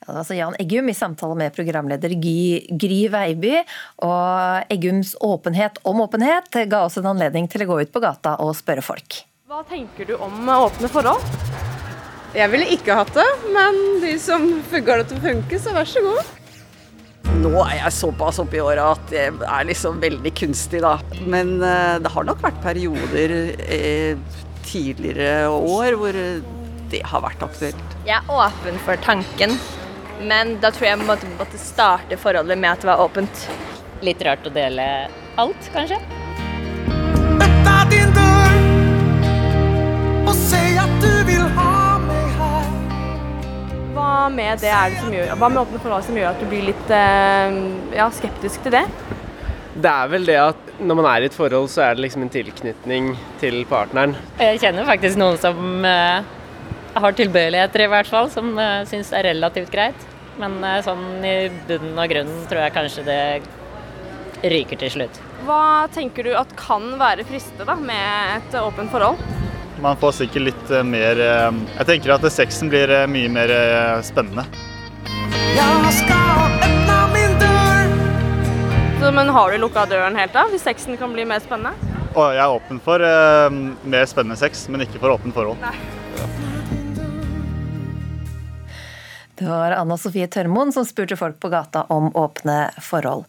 Ja, altså Jan Eggum i samtale med programleder Gry, Gry Veiby. Og Eggums åpenhet om åpenhet ga oss en anledning til å gå ut på gata og spørre folk. Hva tenker du om åpne forhold? Jeg ville ikke hatt det, men de som funker det til å funke, så vær så god. Nå er jeg såpass oppi åra at det er liksom veldig kunstig, da. Men uh, det har nok vært perioder eh, tidligere år hvor det har vært aktuelt. Jeg er åpen for tanken, men da tror jeg jeg måtte, måtte starte forholdet med at det var åpent. Litt rart å dele alt, kanskje. Hva med det er det som gjør, hva med åpne forhold som gjør at du blir litt eh, ja, skeptisk til det? Det er vel det at når man er i et forhold, så er det liksom en tilknytning til partneren. Jeg kjenner faktisk noen som uh, har tilbøyeligheter, i hvert fall, som uh, syns det er relativt greit. Men uh, sånn i bunnen og grunnen tror jeg kanskje det ryker til slutt. Hva tenker du at kan være fristende da, med et åpent forhold? Man får sikkert litt eh, mer eh, Jeg tenker at sexen blir eh, mye mer spennende. Jeg skal åpne min dør. Så, men har du lukka døren helt da, hvis sexen kan bli mer spennende? Og jeg er åpen for mer spennende sex, men ikke for åpent forhold. Nei. Det var Anna Sofie Tørmoen som spurte folk på gata om åpne forhold.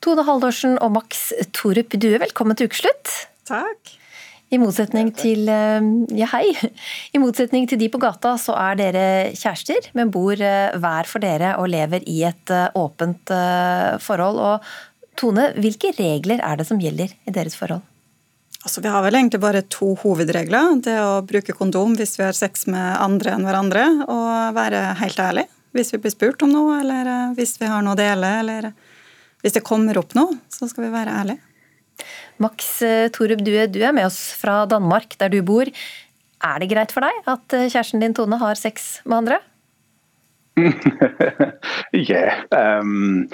Tone Haldorsen og Max Torup Due, velkommen til ukeslutt. Takk. I motsetning til eh, ja, hei. I motsetning til de på gata, så er dere kjærester, men bor eh, hver for dere og lever i et eh, åpent forhold. Og Tone, hvilke regler er det som gjelder i deres forhold? Altså, vi har vel egentlig bare to hovedregler. Det å bruke kondom hvis vi har sex med andre enn hverandre, og være helt ærlig hvis vi blir spurt om noe, eller hvis vi har noe å dele, eller hvis det kommer opp noe, så skal vi være ærlige. Max eh, Torup, du, du er med oss fra Danmark, der du bor. Er det greit for deg at eh, kjæresten din Tone har sex med andre? ja, um,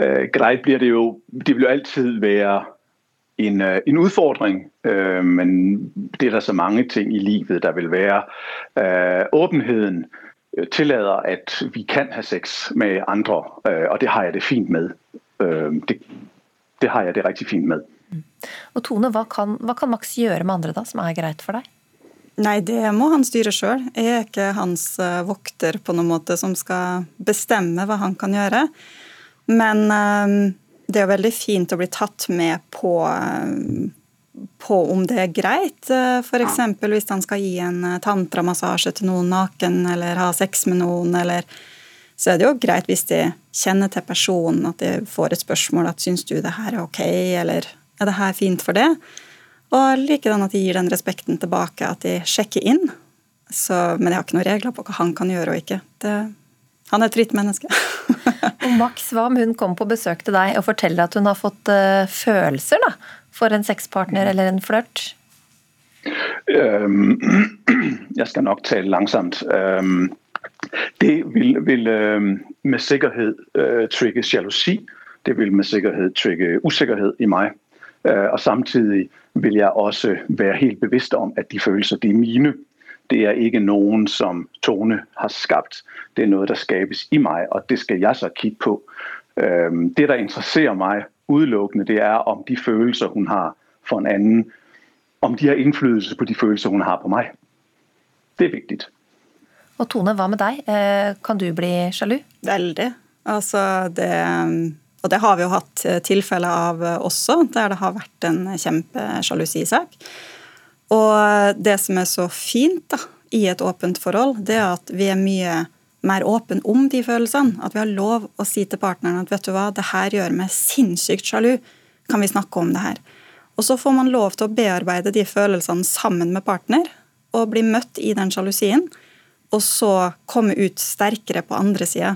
uh, greit blir det jo Det vil jo alltid være en, uh, en utfordring. Uh, men det er der så mange ting i livet, der vil være. Åbenheden øh, tillader, at vi kan ha sex med andre, og det har jeg det fint med. Det, det har jeg det riktig fint med. Og Tone, hva kan, hva kan Max gjøre med andre da, som er greit for deg? Nei, det må han styre sjøl. Jeg er ikke hans eh, vokter på noen måte som skal bestemme hva han kan gjøre. Men um, det er veldig fint å bli tatt med på, um, på om det er greit. F.eks. hvis han skal gi en tantramassasje til noen naken, eller ha sex med noen, eller så er det jo greit hvis de kjenner til personen, at de får et spørsmål at syns du det her er ok, eller er det her fint for det? Og likedan at de gir den respekten tilbake, at de sjekker inn. Så, men jeg har ikke noen regler på hva han kan gjøre og ikke. Det, han er et fritt menneske. og Max, hva om hun kommer på besøk til deg og forteller at hun har fått uh, følelser da, for en sexpartner eller en flørt? Um, jeg skal nok tale langsomt. Um, det vil, vil um, med sikkerhet uh, trigge sjalusi. Det vil med sikkerhet trigge usikkerhet i meg. Uh, og samtidig vil jeg også være helt bevidst om, at de følelser, de er mine. Det er ikke noen som Tone har skapt. Det er noe der skapes i meg, og det skal jeg så kikke på. Det, der interesserer meg udelukkende, det er om de følelser, hun har for en annen, om de har innflytelse på de følelser, hun har på meg. Det er viktig. Og Tone, hva med deg? Eh, kan du bli sjalu? Veldig. Altså, det og det har vi jo hatt eh, tilfeller av eh, også, der det har vært en kjempesjalusisak. Og det som er så fint da, i et åpent forhold, det er at vi er mye mer åpne om de følelsene. At vi har lov å si til partneren at vet du hva, det her gjør meg sinnssykt sjalu. Kan vi snakke om det her? Og så får man lov til å bearbeide de følelsene sammen med partner, og bli møtt i den sjalusien, og så komme ut sterkere på andre sida.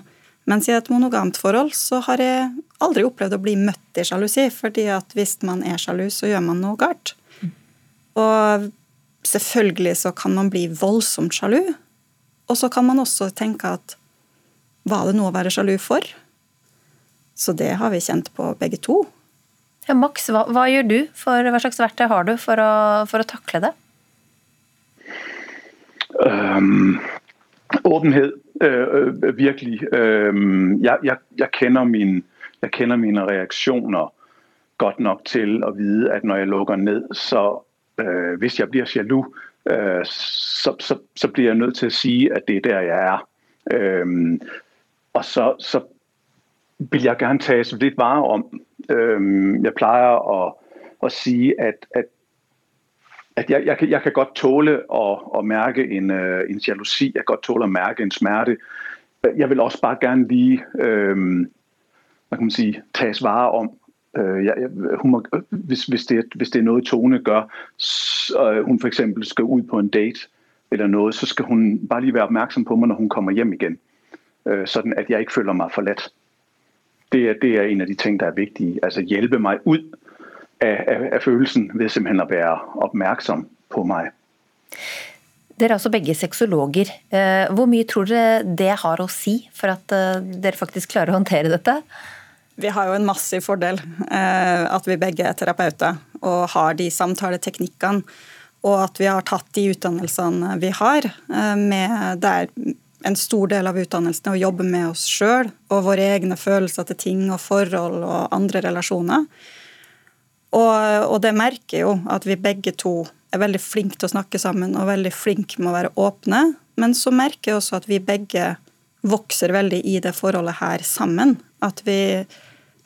Mens i et monogamt forhold så har jeg aldri opplevd å bli møtt i sjalusi, fordi at hvis man er sjalu, så gjør man noe galt. Og selvfølgelig så kan man bli voldsomt sjalu, og så kan man også tenke at var det noe å være sjalu for? Så det har vi kjent på begge to. Ja, Max, hva, hva gjør du? For, hva slags verktøy har du for å, for å takle det? Um, åpenhet øh, virkelig. Øh, jeg, jeg, jeg, kender min, jeg kender mine reaktioner godt nok til at vide, at når jeg lukker ned, så øh, hvis jeg bliver jaloux, øh, så, så, så bliver jeg nødt til at sige, at det er der, jeg er. Øh, og så, så vil jeg gerne tage så lidt vare om. Øh, jeg plejer at, at sige, at, at at jeg, jeg, kan, jeg kan godt tåle at, at mærke en, uh, en jalousi, jeg kan godt tåle at mærke en smerte. Jeg vil også bare gerne lige, øh, hvad kan man sige, tages vare om. Øh, jeg, hun må, hvis, hvis, det, hvis det er noget, Tone gør, så, øh, hun for skal ud på en date eller noget, så skal hun bare lige være opmærksom på mig, når hun kommer hjem igen. Øh, sådan at jeg ikke føler mig forladt. Det er, det er en af de ting, der er vigtige. Altså hjælpe mig ud af, af, af følelsen ved simpelthen at være opmærksom på meg. Dere er også begge sexologer. Eh, hvor mye tror dere det har å si for at eh, dere faktisk klarer å håndtere dette? Vi har jo en massiv fordel eh, at vi begge er terapeuter og har de samtaleteknikkene. Og at vi har tatt de utdannelsene vi har, med der en stor del av utdannelsen er å jobbe med oss sjøl og våre egne følelser til ting og forhold og andre relasjoner. Og, og, det merker jo at vi begge to er veldig flinke til å snakke sammen og veldig flinke med å være åpne. Men så merker jeg også at vi begge vokser veldig i det forholdet her sammen. At vi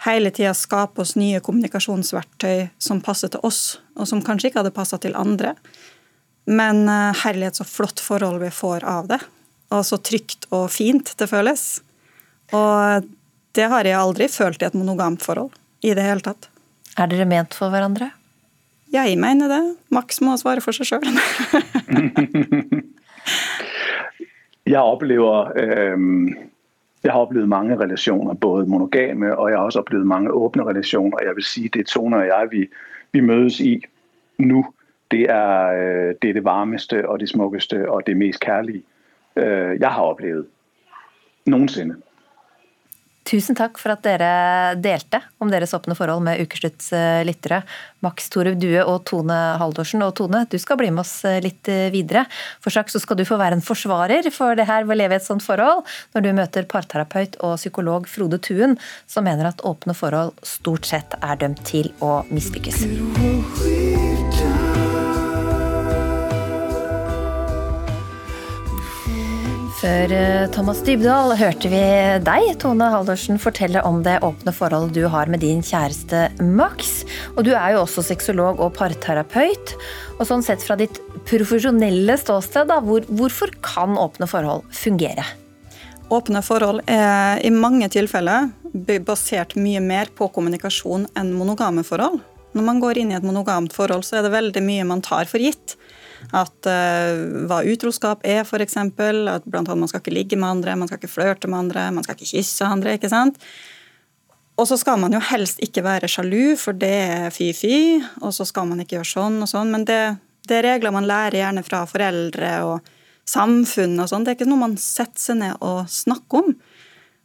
hele tida skaper oss nye kommunikasjonsverktøy som passer til oss, og som kanskje ikke hadde passa til andre. Men uh, herlighet, så flott forhold vi får av det. Og så trygt og fint det føles. Og det har jeg aldri følt i et monogamt forhold i det hele tatt. Er dere ment for hverandre? Jeg mener det. Max må svare for seg sjøl. jeg opplever eh, jeg har opplevd mange relasjoner, både monogame og jeg har også opplevd mange åpne relasjoner. Jeg vil si det Tone og jeg vi, vi møtes i nå, det er, øh, det er det varmeste og det smukkeste og det mest kjærlige øh, jeg har opplevd noensinne. Tusen takk for at dere delte om deres åpne forhold med Ukeslutts eh, lyttere. Max Torup Due og Tone Haldorsen. Og Tone, du skal bli med oss eh, litt eh, videre. For straks så skal du få være en forsvarer for det her ved å leve i et sånt forhold, når du møter parterapeut og psykolog Frode Tuen, som mener at åpne forhold stort sett er dømt til å mislykkes. Før eh, Thomas Dybdahl hørte vi deg, Tone Haldorsen, fortelle om det åpne forholdet du har med din kjæreste Max. Og du er jo også sexolog og parterapeut. Og sånn sett fra ditt profesjonelle ståsted, da, hvor, hvorfor kan åpne forhold fungere? Åpne forhold er i mange tilfeller basert mye mer på kommunikasjon enn monogame forhold. Når man går inn i et monogamt forhold, så er det veldig mye man tar for gitt. At uh, hva utroskap er, f.eks. At blant annet man skal ikke ligge med andre, man skal ikke flørte med andre, man skal ikke kysse andre. ikke sant? Og så skal man jo helst ikke være sjalu, for det er fy-fy. Og så skal man ikke gjøre sånn og sånn. Men det, det er regler man lærer gjerne fra foreldre og samfunn og sånn. Det er ikke noe man setter seg ned og snakker om.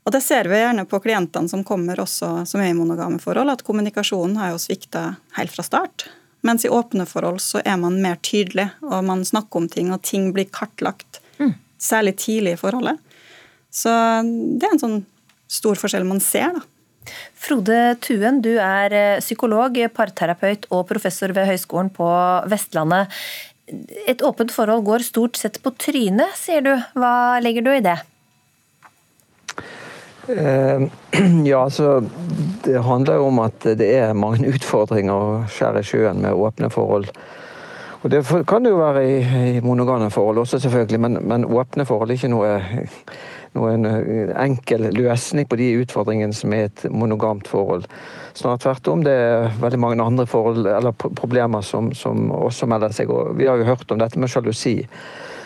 Og det ser vi gjerne på klientene som kommer også, som er i monogame forhold, at kommunikasjonen har jo svikta helt fra start. Mens i åpne forhold så er man mer tydelig, og man snakker om ting, og ting blir kartlagt. Mm. Særlig tidlig i forholdet. Så det er en sånn stor forskjell man ser, da. Frode Tuen, du er eh, psykolog, parterapeut og professor ved Høgskolen på Vestlandet. Et åpent forhold går stort sett på trynet, sier du. Hva legger du i det? Uh, ja, altså Det handler jo om at det er mange utfordringer å skjære i sjøen med åpne forhold. Og Det kan det jo være i, i monogame forhold også, selvfølgelig, men, men, åpne forhold er ikke noe, noen enkel løsning på de utfordringene som er et monogamt forhold. Snart tvert om. Det er veldig mange andre forhold, eller problemer som, som også melder seg. Og vi har jo hørt om dette med sjalusi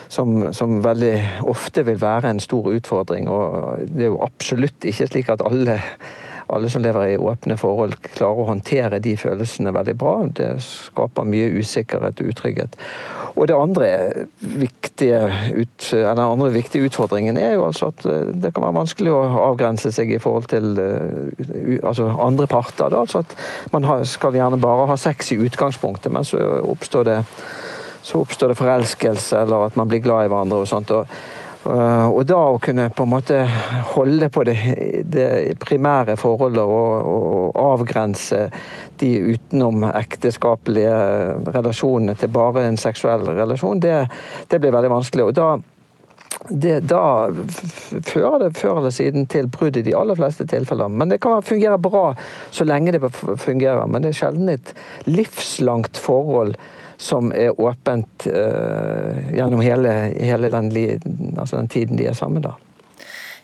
som, som, veldig ofte vil være en stor utfordring. Og det er jo absolutt ikke slik at alle, alle som lever i åpne forhold, klarer å håndtere de følelsene veldig bra. Det skaper mye usikkerhet og utrygghet. Og det andre viktige, ut, andre viktige utfordringen er jo altså at eh, det kan være vanskelig å avgrense seg i forhold til eh, altså andre parter. Altså at man skal gjerne bare ha sex i utgangspunktet, men så oppstår det så oppstår det forelskelse, eller at man blir glad i hverandre. og sånt. Og, eh, og da å kunne på en måte holde på det, det primære forholdet og, og, avgrense de utenom ekteskapelige relasjonene til bare en seksuell relasjon, det, det blir veldig vanskelig. og da det, da fører det før eller siden til brudd i de aller fleste tilfeller. Men det kan fungere bra så lenge det fungerer. Men det er sjelden et livslangt forhold som er åpent uh, gjennom hele, hele den, altså den, tiden de er sammen. da.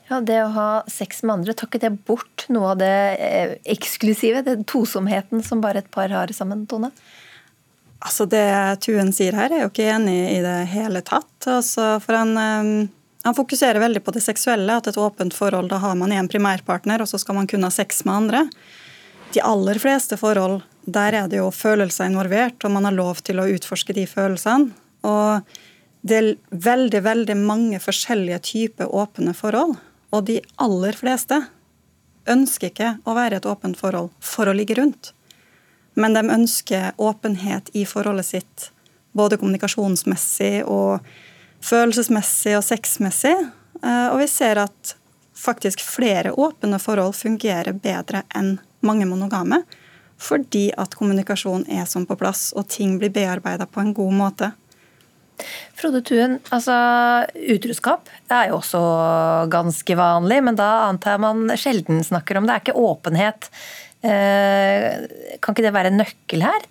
Ja, Det å ha sex med andre, tar ikke det bort noe av det eh, eksklusive? Den tosomheten som bare et par har sammen, Tone? Altså Det Tuen sier her, er jo ikke enig i det hele tatt. Altså, for han, um, han, fokuserer veldig på det seksuelle, at et åpent forhold, da har man én primærpartner, og så skal man kunne ha sex med andre. De aller fleste forhold der er det jo følelser involvert, og man har lov til å utforske de følelsene. Og det er veldig, veldig mange forskjellige typer åpne forhold. Og de aller fleste ønsker ikke å være et åpent forhold for å ligge rundt. Men de ønsker åpenhet i forholdet sitt, både kommunikasjonsmessig og følelsesmessig og sexmessig. Eh, og vi ser at faktisk flere åpne forhold fungerer bedre enn mange monogame fordi at kommunikasjon er sånn på plass, og ting blir bearbeida på en god måte. Frode Tuen, altså utroskap er jo også ganske vanlig, men da antar jeg man sjelden snakker om det. er ikke åpenhet. Eh, kan ikke det være en nøkkel her?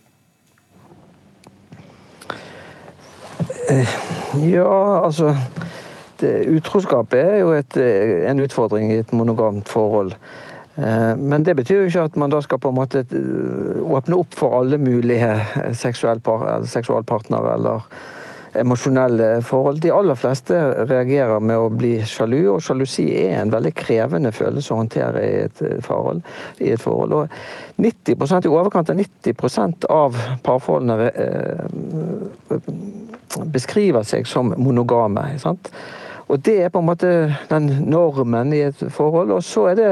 Eh, ja, altså Utroskap er jo et, en utfordring i et monogamt forhold. Eh, men det betyr jo ikke at man da skal på en måte eh, åpne opp for alle mulige seksualpartnere eller emosjonelle forhold. De aller fleste reagerer med å bli sjalu, og sjalusi er en veldig krevende følelse å håndtere i et eh, forhold. I et forhold. Og 90 I overkant av 90% av parforholdene beskriver seg som monogame. Sant? Og Det er på en måte den normen i et forhold. Og så er det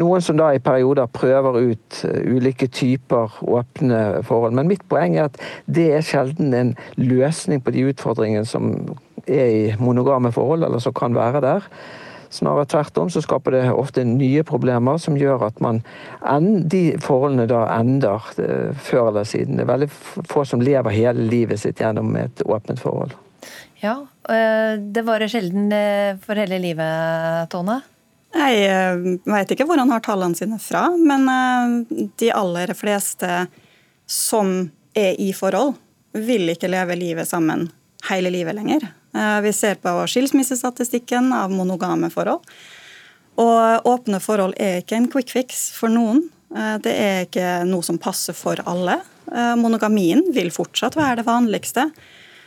noen som da i perioder prøver ut eh, ulike typer åpne forhold. Men mitt poeng er at det er sjelden en løsning på de utfordringene som er i monogame forhold, eller som kan være der. Snarere tvert om så skaper det ofte nye problemer som gjør at man de forholdene da ender eh, før eller siden. Det er veldig få som lever hele livet sitt gjennom et åpent forhold. Ja, eh, det varer sjelden eh, for hele livet, Tone? Jeg vet ikke hvor han har tallene sine fra, men de aller fleste som er i forhold, vil ikke leve livet sammen hele livet lenger. Eh, vi ser på skilsmissestatistikken av monogame forhold. Og åpne forhold er ikke en quick fix for noen. Eh, det er ikke noe som passer for alle. Eh, monogamien vil fortsatt være det vanligste.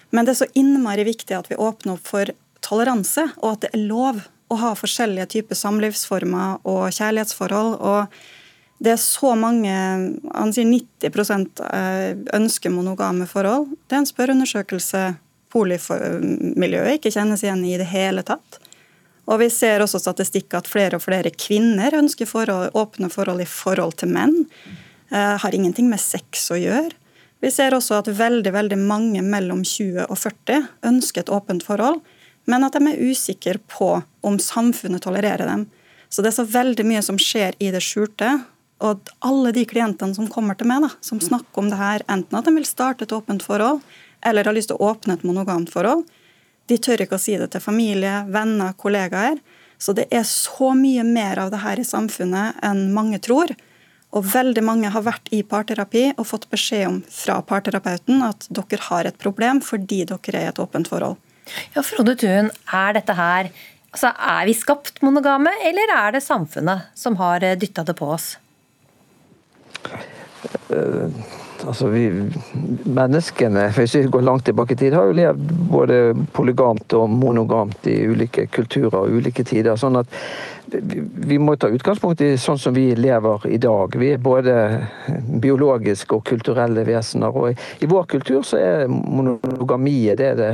Men det er så innmari viktig at vi åpner opp for toleranse, og at det er lov å ha forskjellige typer samlivsformer og kjærlighetsforhold. og det er så mange Han sier 90% ønsker monogame forhold. Det er en spørreundersøkelse polimiljøet ikke kjennes igjen i det hele tatt. Og Vi ser også statistikk at flere og flere kvinner ønsker forhold, åpne forhold i forhold til menn. Eh, har ingenting med sex å gjøre. Vi ser også at veldig veldig mange mellom 20 og 40 ønsker et åpent forhold, men at de er usikre på om samfunnet tolererer dem. Så det er så veldig mye som skjer i det skjulte. Og alle de klientene som kommer til meg, da, som snakker om det her, enten at de vil starte et åpent forhold, eller har lyst til å åpne et monogamt forhold, de tør ikke å si det til familie, venner, kollegaer. Så det er så mye mer av det her i samfunnet enn mange tror. Og veldig mange har vært i parterapi og fått beskjed om fra parterapeuten at dere har et problem fordi dere er i et åpent forhold. Ja, Frode Thun, er dette her altså Er vi skapt monogame, eller er det samfunnet som har dytta det på oss? Uh altså vi, Menneskene, hvis vi går langt tilbake i tid, har jo levd både polygamt og monogamt i ulike kulturer og ulike tider. sånn at vi må ta utgangspunkt i sånn som vi lever i dag. Vi er både biologiske og kulturelle vesener. og I, vår kultur så er monogamiet det er det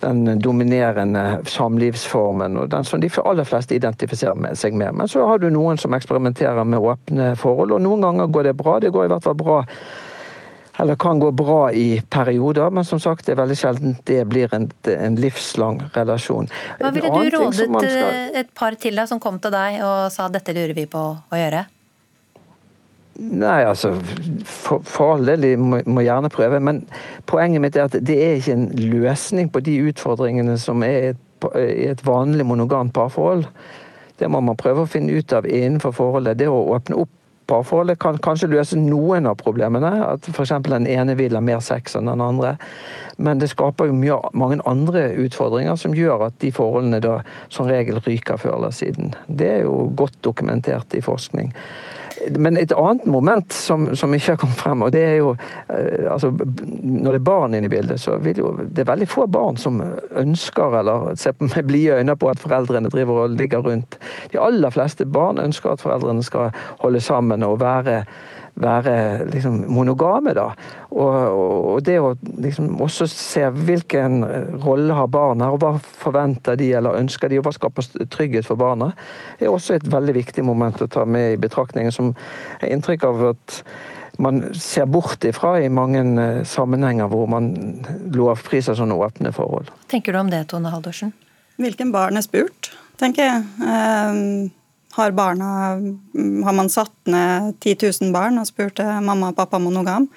den dominerende samlivsformen, og den som de aller fleste identifiserer seg med. Men så har du noen som eksperimenterer med åpne forhold, og noen ganger går det bra. Det går i hvert fall bra eller kan gå bra i perioder, men som sagt, det er veldig sjelden det blir en, en livslang relasjon. Hva ville du rådet skal... et par til deg som kom til deg og sa dette lurer vi på å gjøre? Nei, altså For, for all del, de må, må, gjerne prøve. Men poenget mitt er at det er ikke en løsning på de utfordringene som er i et vanlig monogamt parforhold. Det må man prøve å finne ut av innenfor forholdet. Det å åpne opp parforholdet kan kanskje løse noen av problemene. At f.eks. den ene vil ha mer sex enn den andre. Men det skaper jo mye, mange andre utfordringer som gjør at de forholdene da som regel ryker før eller siden. Det er jo godt dokumentert i forskning. Men et annet moment som, som, ikke har kommet frem, og det er jo eh, altså, Når det er barn inne i bildet, så vil jo det er veldig få barn som ønsker eller ser med blide øyne på at foreldrene driver og ligger rundt. De aller fleste barn ønsker at foreldrene skal holde sammen og være være liksom monogame. da. Og, og, det å liksom også se hvilken rolle har barna, og hva forventer de eller ønsker de, og hva skaper trygghet for barna, er også et veldig viktig moment å ta med i betraktningen, som er inntrykk av at man ser bort ifra i mange eh, sammenhenger hvor man lovpriser sånne åpne forhold. tenker du om det, Tone Haldorsen? Hvilken barn er spurt, tenker jeg. Um har barna Har man satt ned 10 000 barn og spurt mamma og pappa monogam?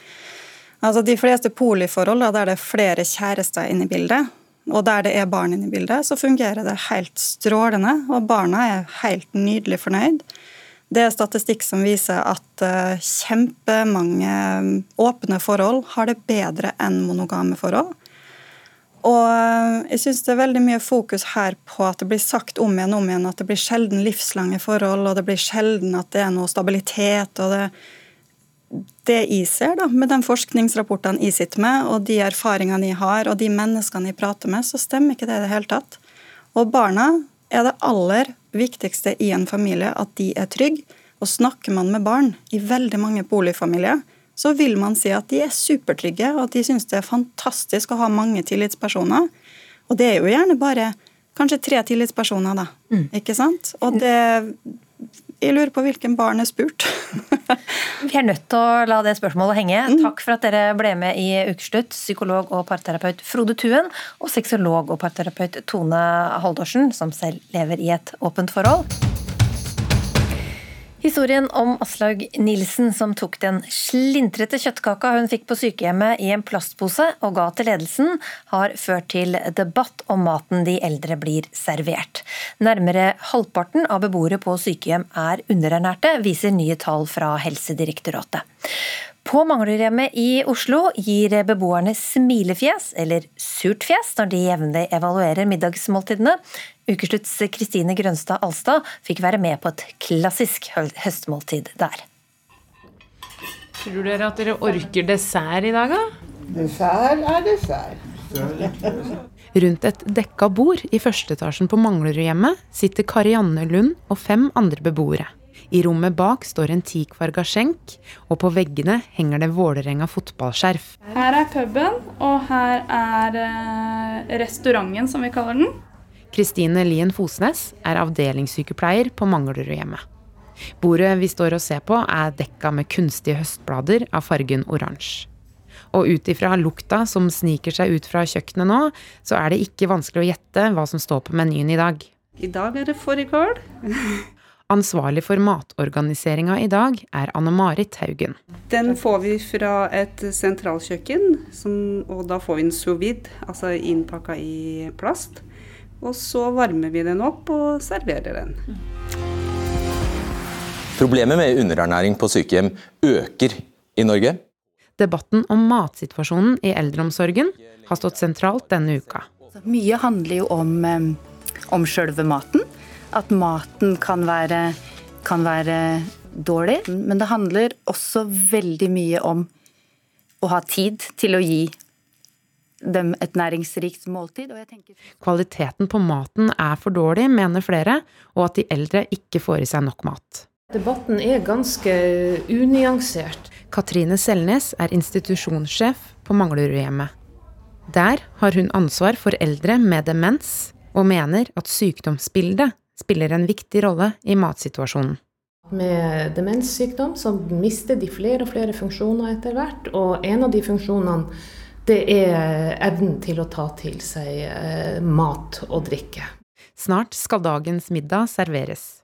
Altså De fleste poliforhold der det er flere kjærester inne i bildet, og der det er barn inne i bildet, så fungerer det helt strålende, og barna er helt nydelig fornøyd. Det er statistikk som viser at uh, kjempemange åpne forhold har det bedre enn monogame forhold. Og eh, jeg syns det er veldig mye fokus her på at det blir sagt om igjen om igjen at det blir sjelden livslange forhold, og det blir sjelden at det er noe stabilitet. og det det jeg ser da, med de forskningsrapportene jeg sitter med, og de erfaringene jeg har, og de menneskene jeg prater med, så stemmer ikke det i det hele tatt. Og barna er det aller viktigste i en familie, at de er trygge. Og snakker man med barn i veldig mange boligfamilier, så vil man si at de er supertrygge, og at de syns det er fantastisk å ha mange tillitspersoner. Og det er jo gjerne bare kanskje tre tillitspersoner, da. Ikke sant? Og det Jeg lurer på hvilken barn er spurt. Vi er nødt til å la det spørsmålet henge. Takk for at dere ble med i Ukeslutt, psykolog og parterapeut Frode Tuen, og sexolog og parterapeut Tone Haldorsen, som selv lever i et åpent forhold. Historien om Aslaug Nilsen som tok den slintrete kjøttkaka hun fikk på sykehjemmet i en plastpose og ga til ledelsen, har ført til debatt om maten de eldre blir servert. Nærmere halvparten av beboere på sykehjem er underernærte, viser nye tall fra Helsedirektoratet. På Manglerhjemmet i Oslo gir beboerne smilefjes, eller surt fjes, når de jevnlig evaluerer middagsmåltidene. Ukeslutts Kristine Grønstad Alstad fikk være med på et klassisk høstmåltid der. Tror dere at dere orker dessert i dag, da? Dessert er dessert. Rundt et dekka bord i førsteetasjen på Manglerudhjemmet sitter Karianne Lund og fem andre beboere. I rommet bak står en teakfarga skjenk, og på veggene henger det Vålerenga fotballskjerf. Her er puben, og her er eh, restauranten, som vi kaller den. Kristine Lien Fosnes er avdelingssykepleier på Manglerudhjemmet. Bordet vi står og ser på, er dekka med kunstige høstblader av fargen oransje. Og ut ifra lukta som sniker seg ut fra kjøkkenet nå, så er det ikke vanskelig å gjette hva som står på menyen i dag. I dag er det fårikål. Ansvarlig for matorganiseringa i dag er Anne-Marit Haugen. Den får vi fra et sentralkjøkken, som, og da får vi en sous vide, altså innpakka i plast. Og så varmer vi den opp og serverer den. Problemet med underernæring på sykehjem øker i Norge. Debatten om matsituasjonen i eldreomsorgen har stått sentralt denne uka. Mye handler jo om, om sjølve maten. At maten kan være, kan være dårlig. Men det handler også veldig mye om å ha tid til å gi dem et næringsrikt måltid. Og jeg tenker Kvaliteten på maten er for dårlig, mener flere, og at de eldre ikke får i seg nok mat. Debatten er ganske unyansert. Katrine Selnes er institusjonssjef på Manglerudhjemmet. Der har hun ansvar for eldre med demens, og mener at sykdomsbildet spiller en viktig rolle i matsituasjonen. Med demenssykdom så mister de flere og flere funksjoner etter hvert, og en av de funksjonene det er evnen til å ta til seg eh, mat og drikke. Snart skal dagens middag serveres.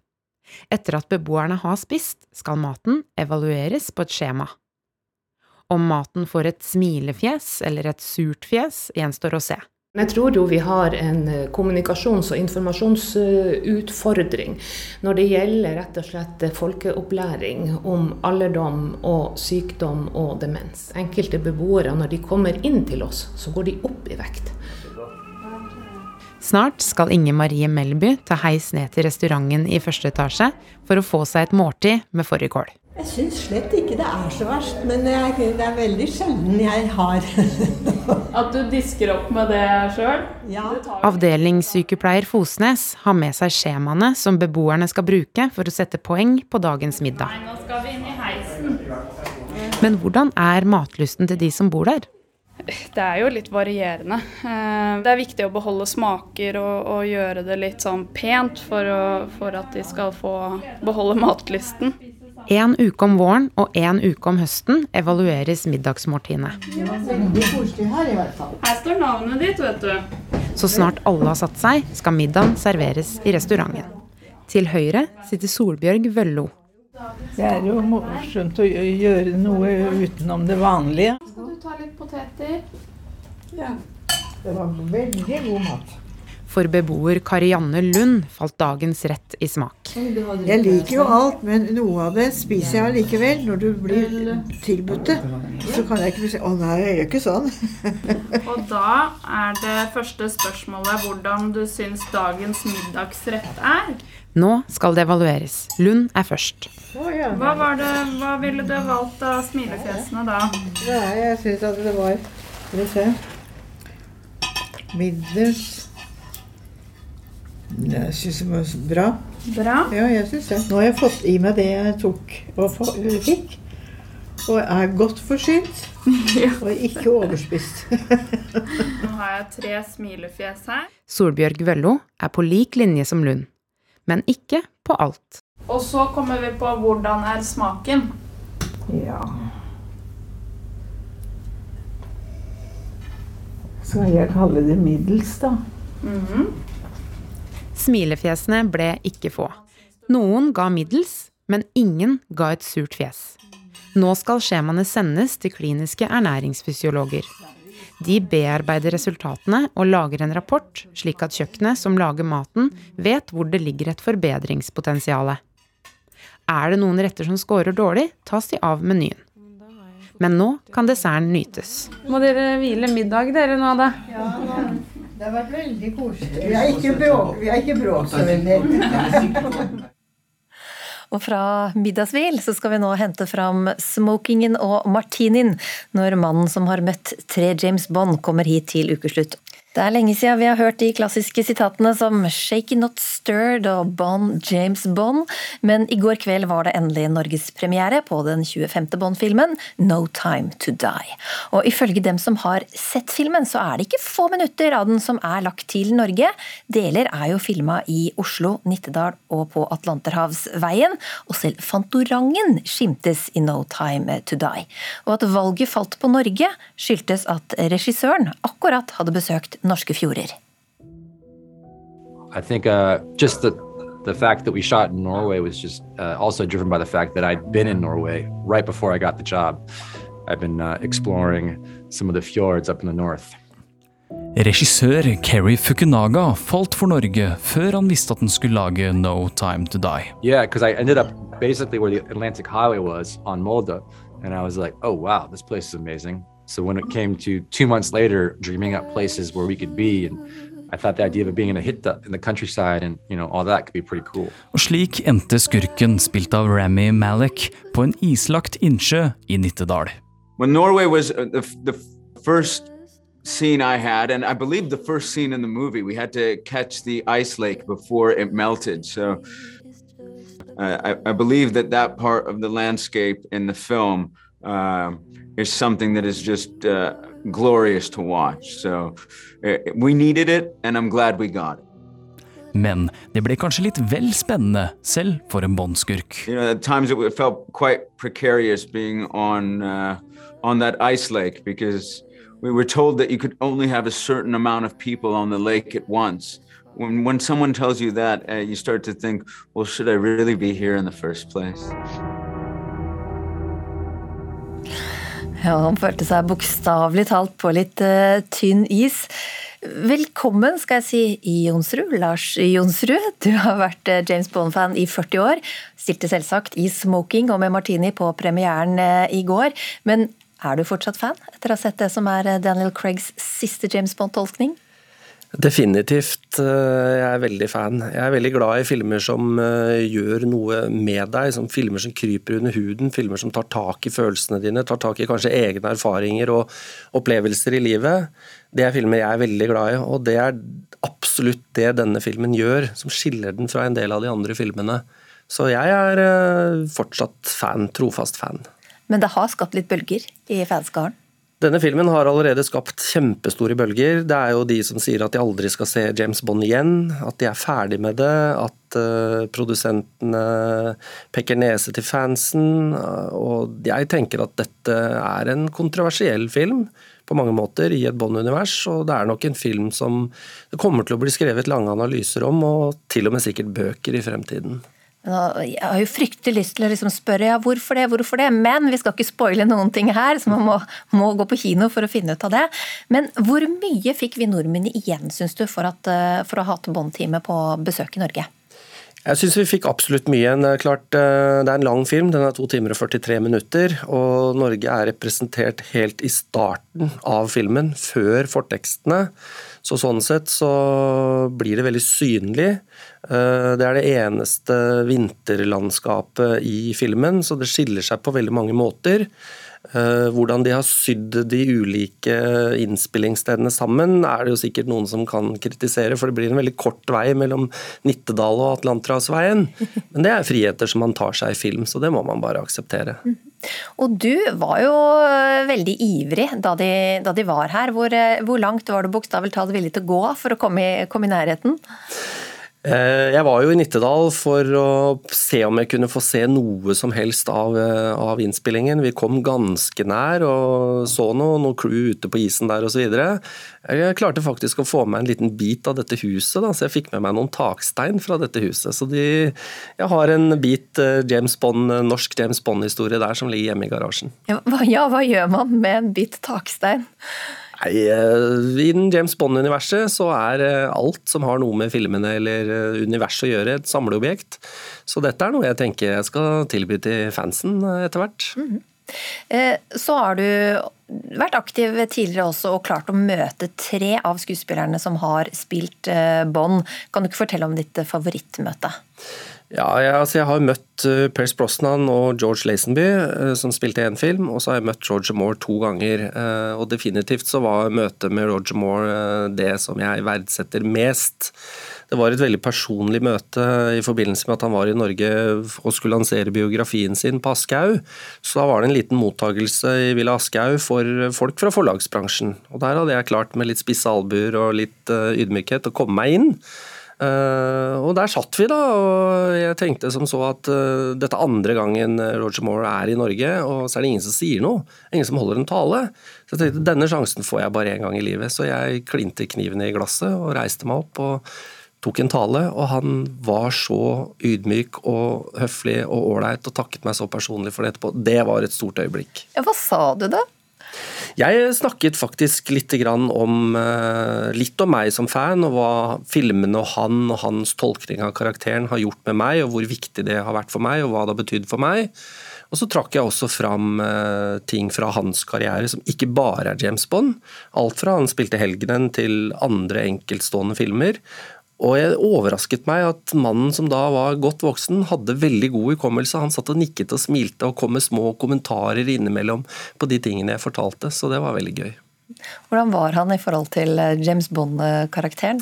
Etter at beboerne har spist, skal maten evalueres på et skjema. Om maten får et smilefjes eller et surt fjes, gjenstår å se. Jeg tror jo vi har en eh, kommunikasjons- og informasjonsutfordring når det gjelder rett og slett folkeopplæring om alderdom og sykdom og demens. Enkelte beboere, når de kommer inn til oss, så går de opp i vekt. Snart skal Inge Marie Melby ta heis ned til restauranten i første etasje for å få seg et måltid med fårikål. Jeg syns slett ikke det er så verst, men jeg, det er veldig sjelden jeg har At du disker opp med det sjøl? Ja. Avdelingssykepleier Fosnes har med seg skjemaene som beboerne skal bruke for å sette poeng på dagens middag. Nei, Nå skal vi inn i heisen. Men hvordan er matlysten til de som bor der? Det er jo litt varierende. Eh, Det er viktig å beholde smaker og, og gjøre det litt sånn pent for, å, for at de skal få beholde matlysten. En uke om våren og en uke om høsten evalueres middagsmåltidene. Her står navnet ditt, vet du. Så snart alle har satt seg, skal middagen serveres i restauranten. Til høyre sitter Solbjørg Vøllo. Det er jo morsomt å gjøre noe utenom det vanlige. Skal du ta litt poteter? Ja. Det var veldig god mat. For beboer Karianne Lund falt dagens rett i smak. Jeg liker jo alt, men noe av det spiser jeg allikevel når du blir tilbudt det. Så kan jeg ikke si 'Å nei, jeg gjør ikke sånn'. Og da er det første spørsmålet hvordan du syns dagens middagsrett er. Nå skal det evalueres. Lund er først. Hva, var det, hva ville du valgt av smilefjesene da? Nei, jeg syns at det var Skal vi se Middels Jeg syns det var bra. Bra? Ja, jeg syns det. Nå har jeg fått i meg det jeg tok og fikk. Og er godt forsynt. Og ikke overspist. Nå har jeg tre smilefjes her. Solbjørg Vøllo er på lik linje som Lund, men ikke på alt. Og så kommer vi på hvordan er smaken. Ja. Skal jeg kalle det middels, da? Mhm. Smilefjesene ble ikke få. Noen ga middels, men ingen ga et surt fjes. Nå skal skjemaene sendes til kliniske ernæringsfysiologer. De bearbeider resultatene og lager en rapport, slik at kjøkkenet som lager maten, vet hvor det ligger et forbedringspotensial. Er det noen retter som scorer dårlig, tas de av menyen. Men nå kan desserten nytes. Må dere hvile middag, dere nå, da? Det har vært veldig koselig. Vi har ikke bråk, vi er ikke bråk så veldig. Og fra middagshvil så skal vi nå hente fram smokingen og martinien når mannen som har møtt tre James Bond kommer hit til ukeslutt. Det er lenge siden vi har hørt de klassiske sitatene som 'Shaken Not Stirred' og 'Bond James Bond', men i går kveld var det endelig norgespremiere på den 25. Bond-filmen 'No Time To Die'. Og ifølge dem som har sett filmen, så er det ikke få minutter av den som er lagt til Norge. Deler er jo filma i Oslo, Nittedal og på Atlanterhavsveien, og selv Fantorangen skimtes i 'No Time To Die'. Og at valget falt på Norge, skyldtes at regissøren akkurat hadde besøkt norske fjorder. I think uh, just the the fact that we shot in Norway was just uh, also driven by the fact that I'd been in Norway right before I got the job. I've been uh, exploring some of the fjords up in the north. Regissør Kerry Fukunaga falt for Norge før han visste at han skulle lage No Time To Die. Yeah, because I ended up basically where the Atlantic Highway was on Molde, and I was like, oh wow, this place is amazing. So when it came to two months later, dreaming up places where we could be, and I thought the idea of it being in a hitta in the countryside and you know all that could be pretty cool. Og slik endte skurken, spilt av Rami Malek, på en islagt innsjø i Nittedal. When Norway was uh, the, the first scene I had, and I believe the first scene in the movie, we had to catch the ice lake before it melted. So uh, I, I believe that that part of the landscape in the film um, is something that is just uh, glorious to watch. So uh, we needed it, and I'm glad we got it. Men det ble kanskje litt vel spennende, selv for en båndskurk. You know, at times it felt quite precarious being on uh, on that ice lake because we were told that you could only have a certain amount of people on the lake at once. When when someone tells you that, uh, you start to think, well, should I really be here in the first place? Ja, han følte seg bokstavelig talt på litt uh, tynn is. Velkommen, skal jeg si, i Jonsrud. Lars Jonsrud, du har vært uh, James Bond-fan i 40 år. Stilte selvsagt i smoking og med martini på premieren uh, i går. Men er du fortsatt fan, etter å ha sett det som er Daniel Craigs siste James Bond-tolkning? Definitivt. Jeg er veldig fan. Jeg er veldig glad i filmer som gjør noe med deg. som Filmer som kryper under huden, filmer som tar tak i følelsene dine, tar tak i kanskje egne erfaringer og opplevelser i livet. Det er filmer jeg er veldig glad i, og det er absolutt det denne filmen gjør, som skiller den fra en del av de andre filmene. Så jeg er fortsatt fan, trofast fan. Men det har skapt litt bølger i fanskaren? Denne filmen har allerede skapt kjempestore bølger. Det er jo de som sier at de aldri skal se James Bond igjen, at de er ferdig med det, at uh, produsentene peker nese til fansen. Og jeg tenker at dette er en kontroversiell film på mange måter i et Bond-univers, og det er nok en film som det kommer til å bli skrevet lange analyser om, og til og med sikkert bøker i fremtiden. Jeg har jo fryktelig lyst til å liksom spørre ja, hvorfor det, hvorfor det, men vi skal ikke spoile noen ting her, så man må, må, gå på kino for å finne ut av det. Men hvor mye fikk vi nordmenn igjen, syns du, for, at, for å ha Bond-teamet på besøk i Norge? Jeg syns vi fikk absolutt mye. Klart det er en lang film, den er to timer og 43 minutter. Og Norge er representert helt i starten av filmen, før fortekstene. Så sånn sett så blir det veldig synlig. Det er det eneste vinterlandskapet i filmen, så det skiller seg på veldig mange måter. Hvordan de har sydd de ulike innspillingsstedene sammen, er det jo sikkert noen som kan kritisere, for det blir en veldig kort vei mellom Nittedal og Atlanterhavsveien. Men det er friheter som man tar seg i film, så det må man bare akseptere. Og du var jo eh, veldig ivrig da de, da de var her. Hvor, eh, hvor langt var du bokstavelig talt villig til å gå for å komme i, komme i nærheten? Eh, jeg var jo i Nittedal for å se om jeg kunne få se noe som helst av, eh, av innspillingen. Vi kom ganske nær og så noe, noe crew ute på isen der osv. Jeg klarte faktisk å få med en liten bit av dette huset, da, så jeg fikk med meg noen takstein fra dette huset. Så de, jeg har en bit eh, James Bond, norsk James Bond-historie der som ligger hjemme i garasjen. Ja hva, ja, hva gjør man med en bit takstein? Nei, I den James Bond-universet så er alt som har noe med filmene eller universet å gjøre, et samleobjekt. Så dette er noe jeg tenker jeg skal tilby til fansen etter hvert. Mm -hmm. Så har du vært aktiv tidligere også og klart å møte tre av skuespillerne som har spilt Bond. Kan du ikke fortelle om ditt favorittmøte? Ja, jeg, altså jeg har møtt uh, Pierce Brosnan og George Lazenby, uh, som spilte én film, og så har jeg møtt Roger Moore to ganger. Uh, og definitivt så var møtet med Roger Moore det som jeg verdsetter mest. Det var et veldig personlig møte i forbindelse med at han var i Norge og skulle lansere biografien sin på Aschehoug. Så da var det en liten mottagelse i Villa Aschehoug for folk fra forlagsbransjen. Og der hadde jeg klart med litt spisse albuer og litt ydmykhet å komme meg inn. Uh, og der satt vi, da, og jeg tenkte som så at uh, dette andre gangen Roger Moore er i Norge, og så er det ingen som sier noe. Ingen som holder en tale. Så jeg tenkte denne sjansen får jeg bare én gang i livet. Så jeg klinte kniven i glasset og reiste meg opp og tok en tale. Og han var så ydmyk og høflig og ålreit og takket meg så personlig for det etterpå. Det var et stort øyeblikk. Ja, hva sa du da? Jeg snakket faktisk litt om, litt om meg som fan, og hva filmene og han og hans tolkning av karakteren har gjort med meg, og hvor viktig det har vært for meg, og hva det har betydd for meg. Og så trakk jeg også fram ting fra hans karriere som ikke bare er James Bond. Alt fra han spilte Helgenen til andre enkeltstående filmer. Og jeg overrasket meg at mannen som da var godt voksen, hadde veldig god hukommelse. Han satt og nikket og smilte og kom med små kommentarer innimellom på de tingene jeg fortalte, så det var veldig gøy. Hvordan var han i forhold til James Bond-karakteren?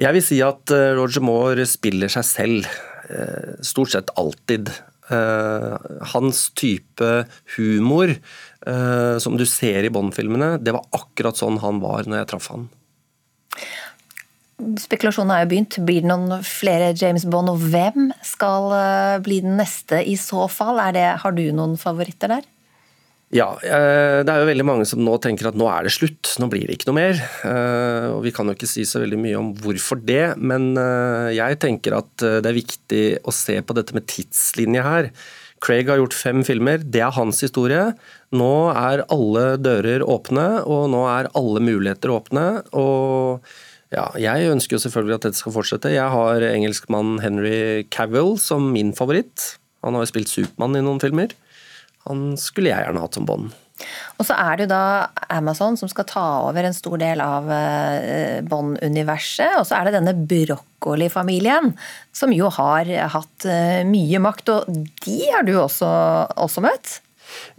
Jeg vil si at Roger Moore spiller seg selv, stort sett alltid. Hans type humor som du ser i Bond-filmene, det var akkurat sånn han var når jeg traff han. Spekulasjonen er jo begynt. Blir det noen flere James Bond, og hvem skal bli den neste i så fall? Det, har du noen favoritter der? Ja, det er jo veldig mange som nå tenker at nå er det slutt, nå blir det ikke noe mer. Og Vi kan jo ikke si så veldig mye om hvorfor det, men jeg tenker at det er viktig å se på dette med tidslinje her. Craig har gjort fem filmer, det er hans historie. Nå er alle dører åpne, og nå er alle muligheter åpne. og ja, jeg ønsker jo selvfølgelig at dette skal fortsette. Jeg har engelskmannen Henry Cavill som min favoritt. Han har jo spilt Supermann i noen filmer. Han skulle jeg gjerne hatt som Bond. Og så er det jo da Amazon som skal ta over en stor del av Bond-universet. Og så er det denne brokkoli-familien, som jo har hatt mye makt. Og de har du også, også møtt?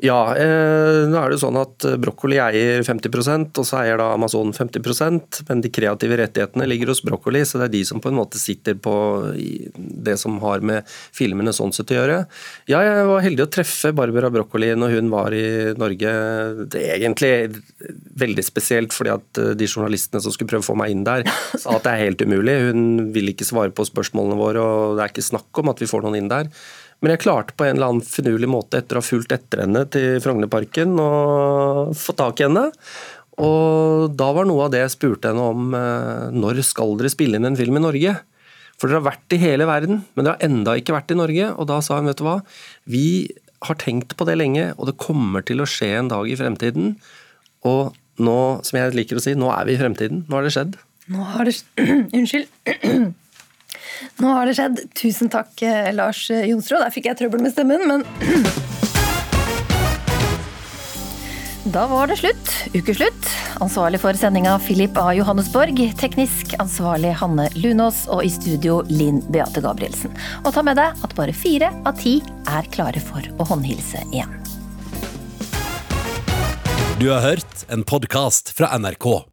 Ja, eh, nå er det sånn at Broccoli eier 50% og så eier da Amazon 50% men de kreative rettighetene ligger hos Broccoli, så det er de som på en måte sitter på det som har med filmene sånn sett å gjøre. Ja, jeg var heldig å treffe Barbara Broccoli når hun var i Norge. Det er egentlig veldig spesielt, fordi at de journalistene som skulle prøve å få meg inn der, sa at det er helt umulig. Hun vil ikke svare på spørsmålene våre, og det er ikke snakk om at vi får noen inn der. Men jeg klarte på en eller annen finurlig måte etter å ha fulgt etter henne til Frognerparken og få tak i henne. Og da var noe av det jeg spurte henne om når skal dere spille inn en film i Norge? For dere har vært i hele verden, men dere har enda ikke vært i Norge. Og da sa hun vet du hva, vi har tenkt på det lenge, og det kommer til å skje en dag i fremtiden. Og nå, som jeg liker å si, nå er vi i fremtiden. Nå har det skjedd. Nå har det Unnskyld. Nå har det skjedd. Tusen takk, Lars Jonsrud. Der fikk jeg trøbbel med stemmen, men Da var det slutt. Ukeslutt. Ansvarlig for sendinga Philip A. Johannesborg. Teknisk ansvarlig Hanne Lunås. Og i studio Linn Beate Gabrielsen. Og ta med deg at bare fire av ti er klare for å håndhilse igjen. Du har hørt en podkast fra NRK.